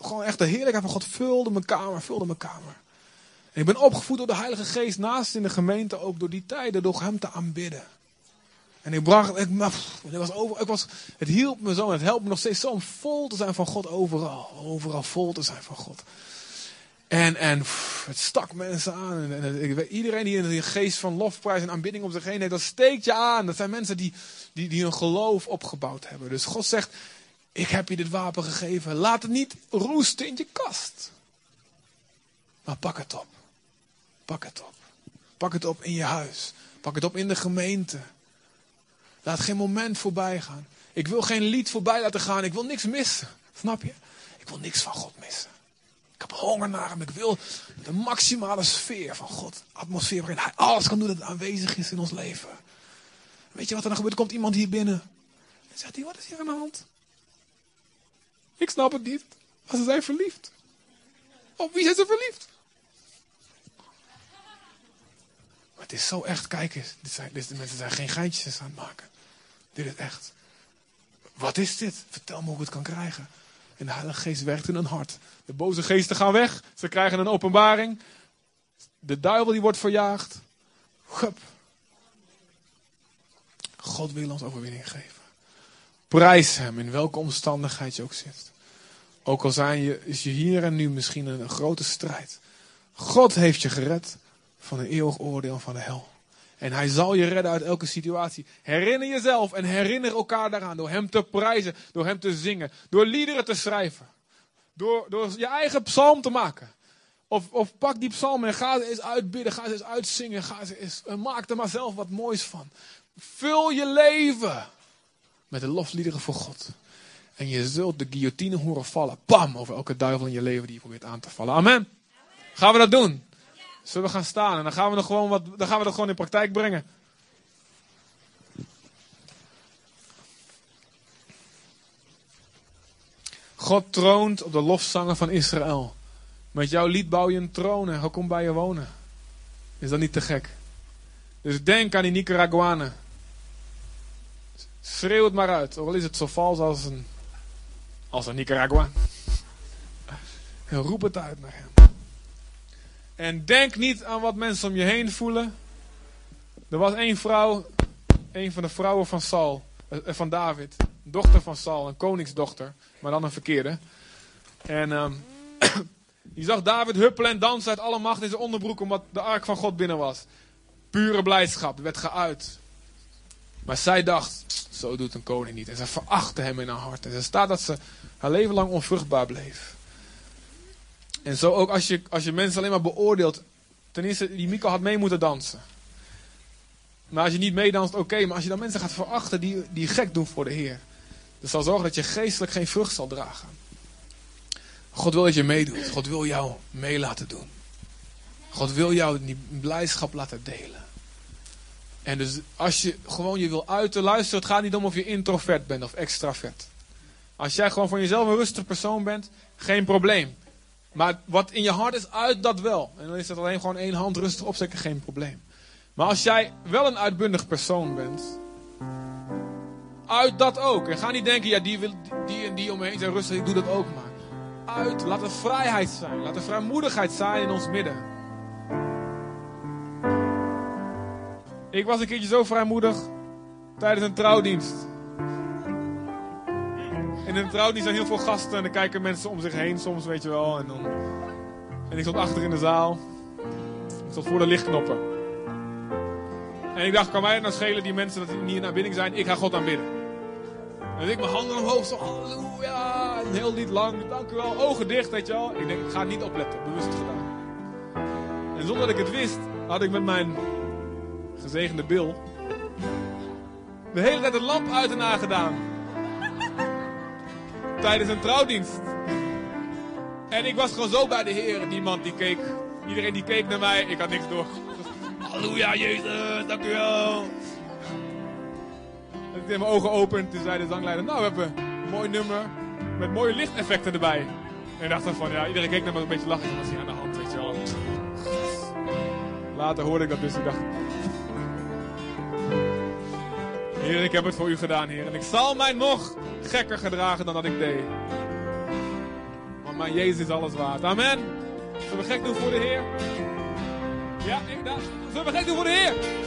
gewoon echt de heerlijkheid van God vulde mijn kamer, vulde mijn kamer. En ik ben opgevoed door de Heilige Geest naast in de gemeente ook door die tijden, door hem te aanbidden. En ik bracht, ik was over, ik was, het hielp me zo en het helpt me nog steeds zo om vol te zijn van God overal. Overal vol te zijn van God. En, en het stak mensen aan. En, en iedereen die een geest van lofprijs en aanbidding om zich heen heeft, dat steekt je aan. Dat zijn mensen die, die, die hun geloof opgebouwd hebben. Dus God zegt, ik heb je dit wapen gegeven. Laat het niet roesten in je kast. Maar pak het op. Pak het op. Pak het op in je huis. Pak het op in de gemeente. Laat geen moment voorbij gaan. Ik wil geen lied voorbij laten gaan. Ik wil niks missen. Snap je? Ik wil niks van God missen. Ik heb honger naar hem. Ik wil de maximale sfeer van God. Atmosfeer waarin hij alles kan doen dat aanwezig is in ons leven. Weet je wat er dan gebeurt? Er komt iemand hier binnen. En zegt hij, wat is hier aan de hand? Ik snap het niet. Maar ze zijn verliefd. Op wie zijn ze verliefd? Maar het is zo echt. Kijk eens. Dit zijn, mensen zijn geen geintjes aan het maken. Dit is echt. Wat is dit? Vertel me hoe ik het kan krijgen. En de Heilige Geest werkt in hun hart. De boze geesten gaan weg. Ze krijgen een openbaring. De duivel die wordt verjaagd. God wil ons overwinning geven. Prijs hem in welke omstandigheid je ook zit. Ook al zijn je, is je hier en nu misschien een, grote strijd. God heeft je gered van een eeuwig oordeel van de hel. En hij zal je redden uit elke situatie. Herinner jezelf en herinner elkaar daaraan. Door hem te prijzen, door hem te zingen, door liederen te schrijven. Door, door je eigen psalm te maken. Of, of pak die psalm en ga ze eens uitbidden, ga ze eens uitzingen. Ga eens, en maak er maar zelf wat moois van. Vul je leven met de lofliederen voor God. En je zult de guillotine horen vallen. Pam! Over elke duivel in je leven die je probeert aan te vallen. Amen. Gaan we dat doen? Zullen we gaan staan en dan gaan we, nog gewoon wat, dan gaan we dat gewoon in praktijk brengen. God troont op de lofzangen van Israël. Met jouw lied bouw je een troon en hij komt bij je wonen. Is dat niet te gek? Dus denk aan die Nicaraguanen. Schreeuw het maar uit, al is het zo vals als een, als een Nicaragua. En roep het uit naar hem. En denk niet aan wat mensen om je heen voelen. Er was één vrouw, een van de vrouwen van Saul, eh, van David, dochter van Saul, een koningsdochter, maar dan een verkeerde. En ehm die zag David huppelen en dansen uit alle macht in zijn onderbroek omdat de ark van God binnen was. Pure blijdschap, werd geuit. Maar zij dacht, zo doet een koning niet. En ze verachtte hem in haar hart. En er staat dat ze haar leven lang onvruchtbaar bleef. En zo ook als je, als je mensen alleen maar beoordeelt. Ten eerste, die Mico had mee moeten dansen. Maar als je niet meedanst, oké. maar als je dan mensen gaat verachten die, die gek doen voor de Heer. Dat zal zorgen dat je geestelijk geen vrucht zal dragen. God wil dat je meedoet. God wil jou mee laten doen. God wil jou die blijdschap laten delen. En dus als je gewoon je wil uiten, luister, het gaat niet om of je introvert bent of extravert. Als jij gewoon van jezelf een rustig persoon bent, geen probleem. Maar wat in je hart is, uit dat wel. En dan is het alleen gewoon één hand rustig opsteken, geen probleem. Maar als jij wel een uitbundig persoon bent, uit dat ook. En ga niet denken, ja, die, wil, die en die om me heen zijn rustig, ik doe dat ook maar. Uit, laat er vrijheid zijn, laat er vrijmoedigheid zijn in ons midden. Ik was een keertje zo vrijmoedig tijdens een trouwdienst. In een trouwdienst zijn heel veel gasten en dan kijken mensen om zich heen soms, weet je wel. En, dan... en ik stond achter in de zaal. Ik stond voor de lichtknoppen. En ik dacht, kan mij het nou schelen die mensen dat die niet in aanbidding zijn? Ik ga God aanbidden. En dus ik mijn handen omhoog, zo halleluja. Heel lied lang, dank u wel. Ogen dicht, weet je wel. Ik denk, ik ga niet opletten, bewust gedaan. En zonder dat ik het wist, had ik met mijn gezegende bil de hele tijd een lamp uit en aangedaan. Tijdens een trouwdienst. En ik was gewoon zo bij de Heer. Niemand die keek. Iedereen die keek naar mij. Ik had niks door. Halleluja, Jezus, dank u wel. En ik deed mijn ogen open en toen zei de zangleider, nou we hebben een mooi nummer met mooie lichteffecten erbij. En ik dacht dan van, ja, iedereen keek naar me een beetje lachen. Wat is hier aan de hand, weet je wel. Later hoorde ik dat dus ik dacht... Heer, ik heb het voor u gedaan, Heer. En ik zal mij nog gekker gedragen dan dat ik deed. Want mijn Jezus is alles waard. Amen. Zullen we gek doen voor de Heer? Ja, ik, daar. Zullen we gek doen voor de Heer?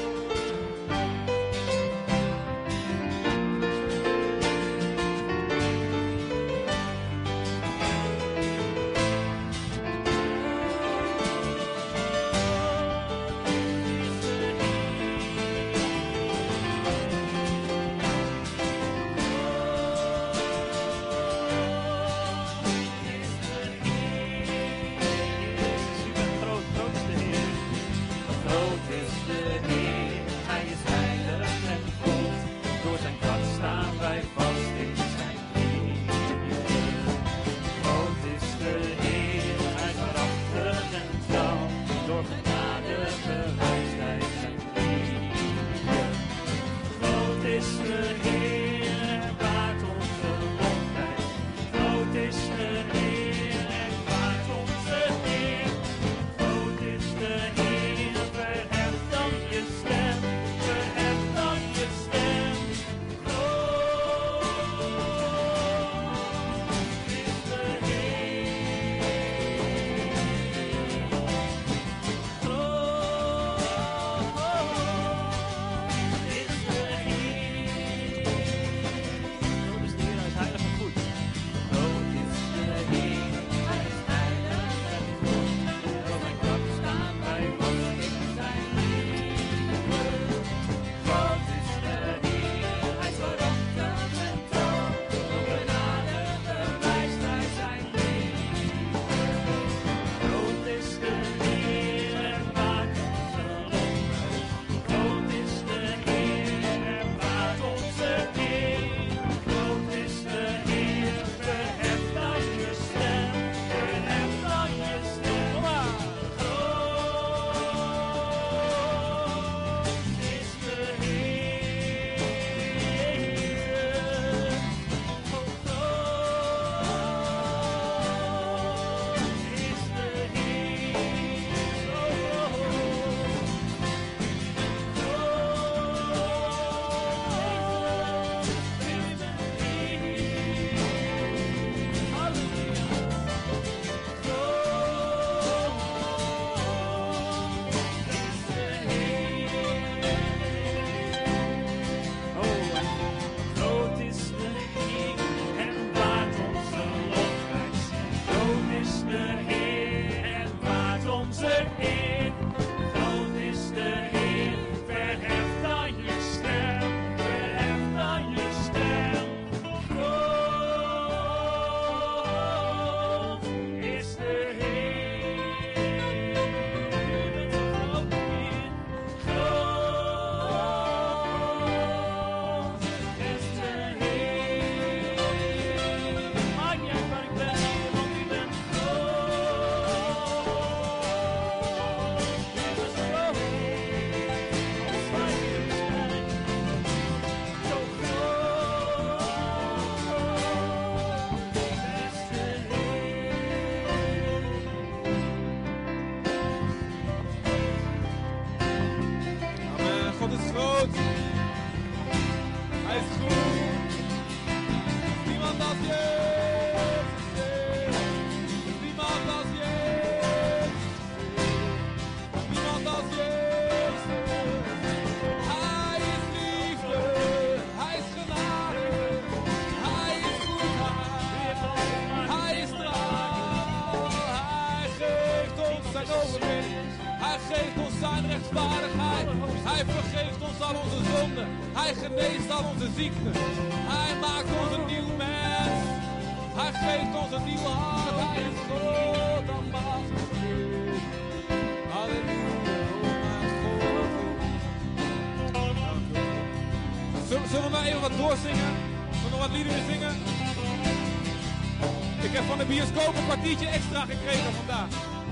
vandaag gekregen vandaag.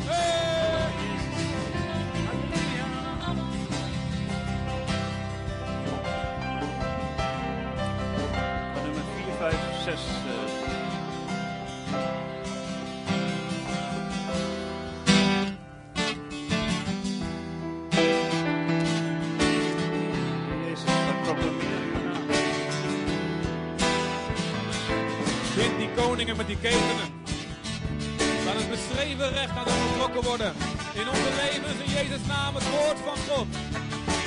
Hey! Van nummer 4, 5, 6. Vind die koningen met die ketenen. worden. In onze levens in Jezus' naam het woord van God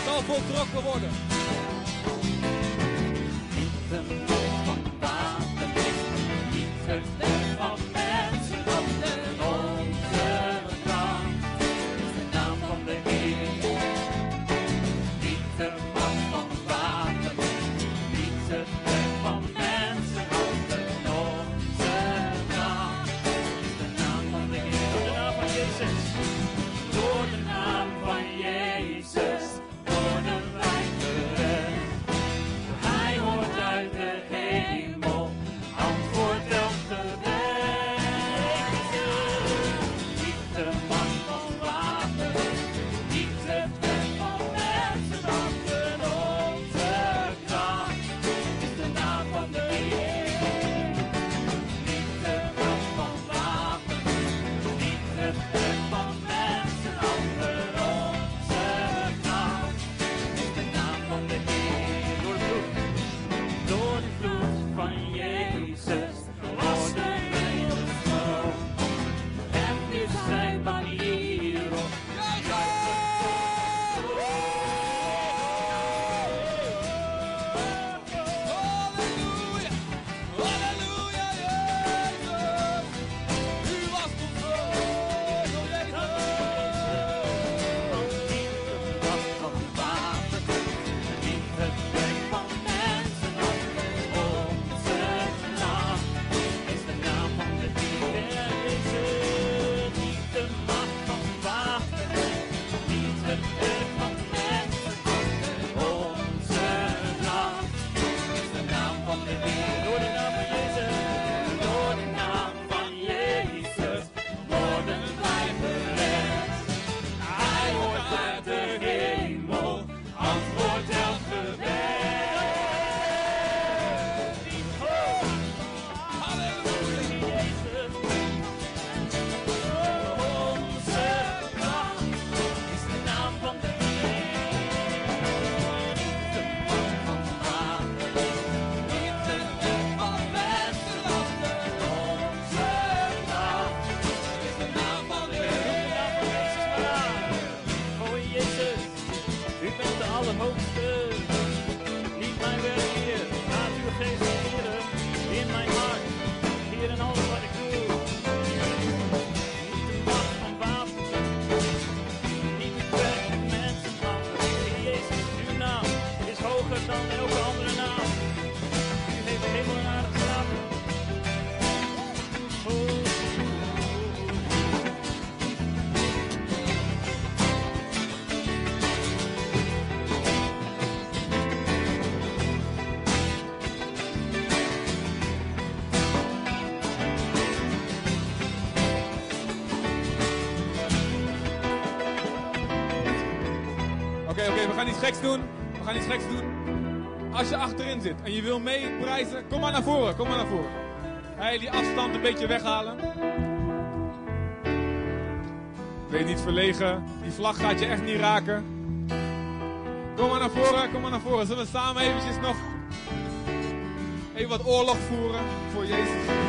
zal voltrokken worden. gaan iets geks doen. We gaan iets geks doen. Als je achterin zit en je wil mee prijzen, kom maar naar voren. Kom maar naar voren. Hey, die afstand een beetje weghalen. Weet niet verlegen. Die vlag gaat je echt niet raken. Kom maar naar voren, kom maar naar voren. Zullen we samen eventjes nog even wat oorlog voeren voor Jezus?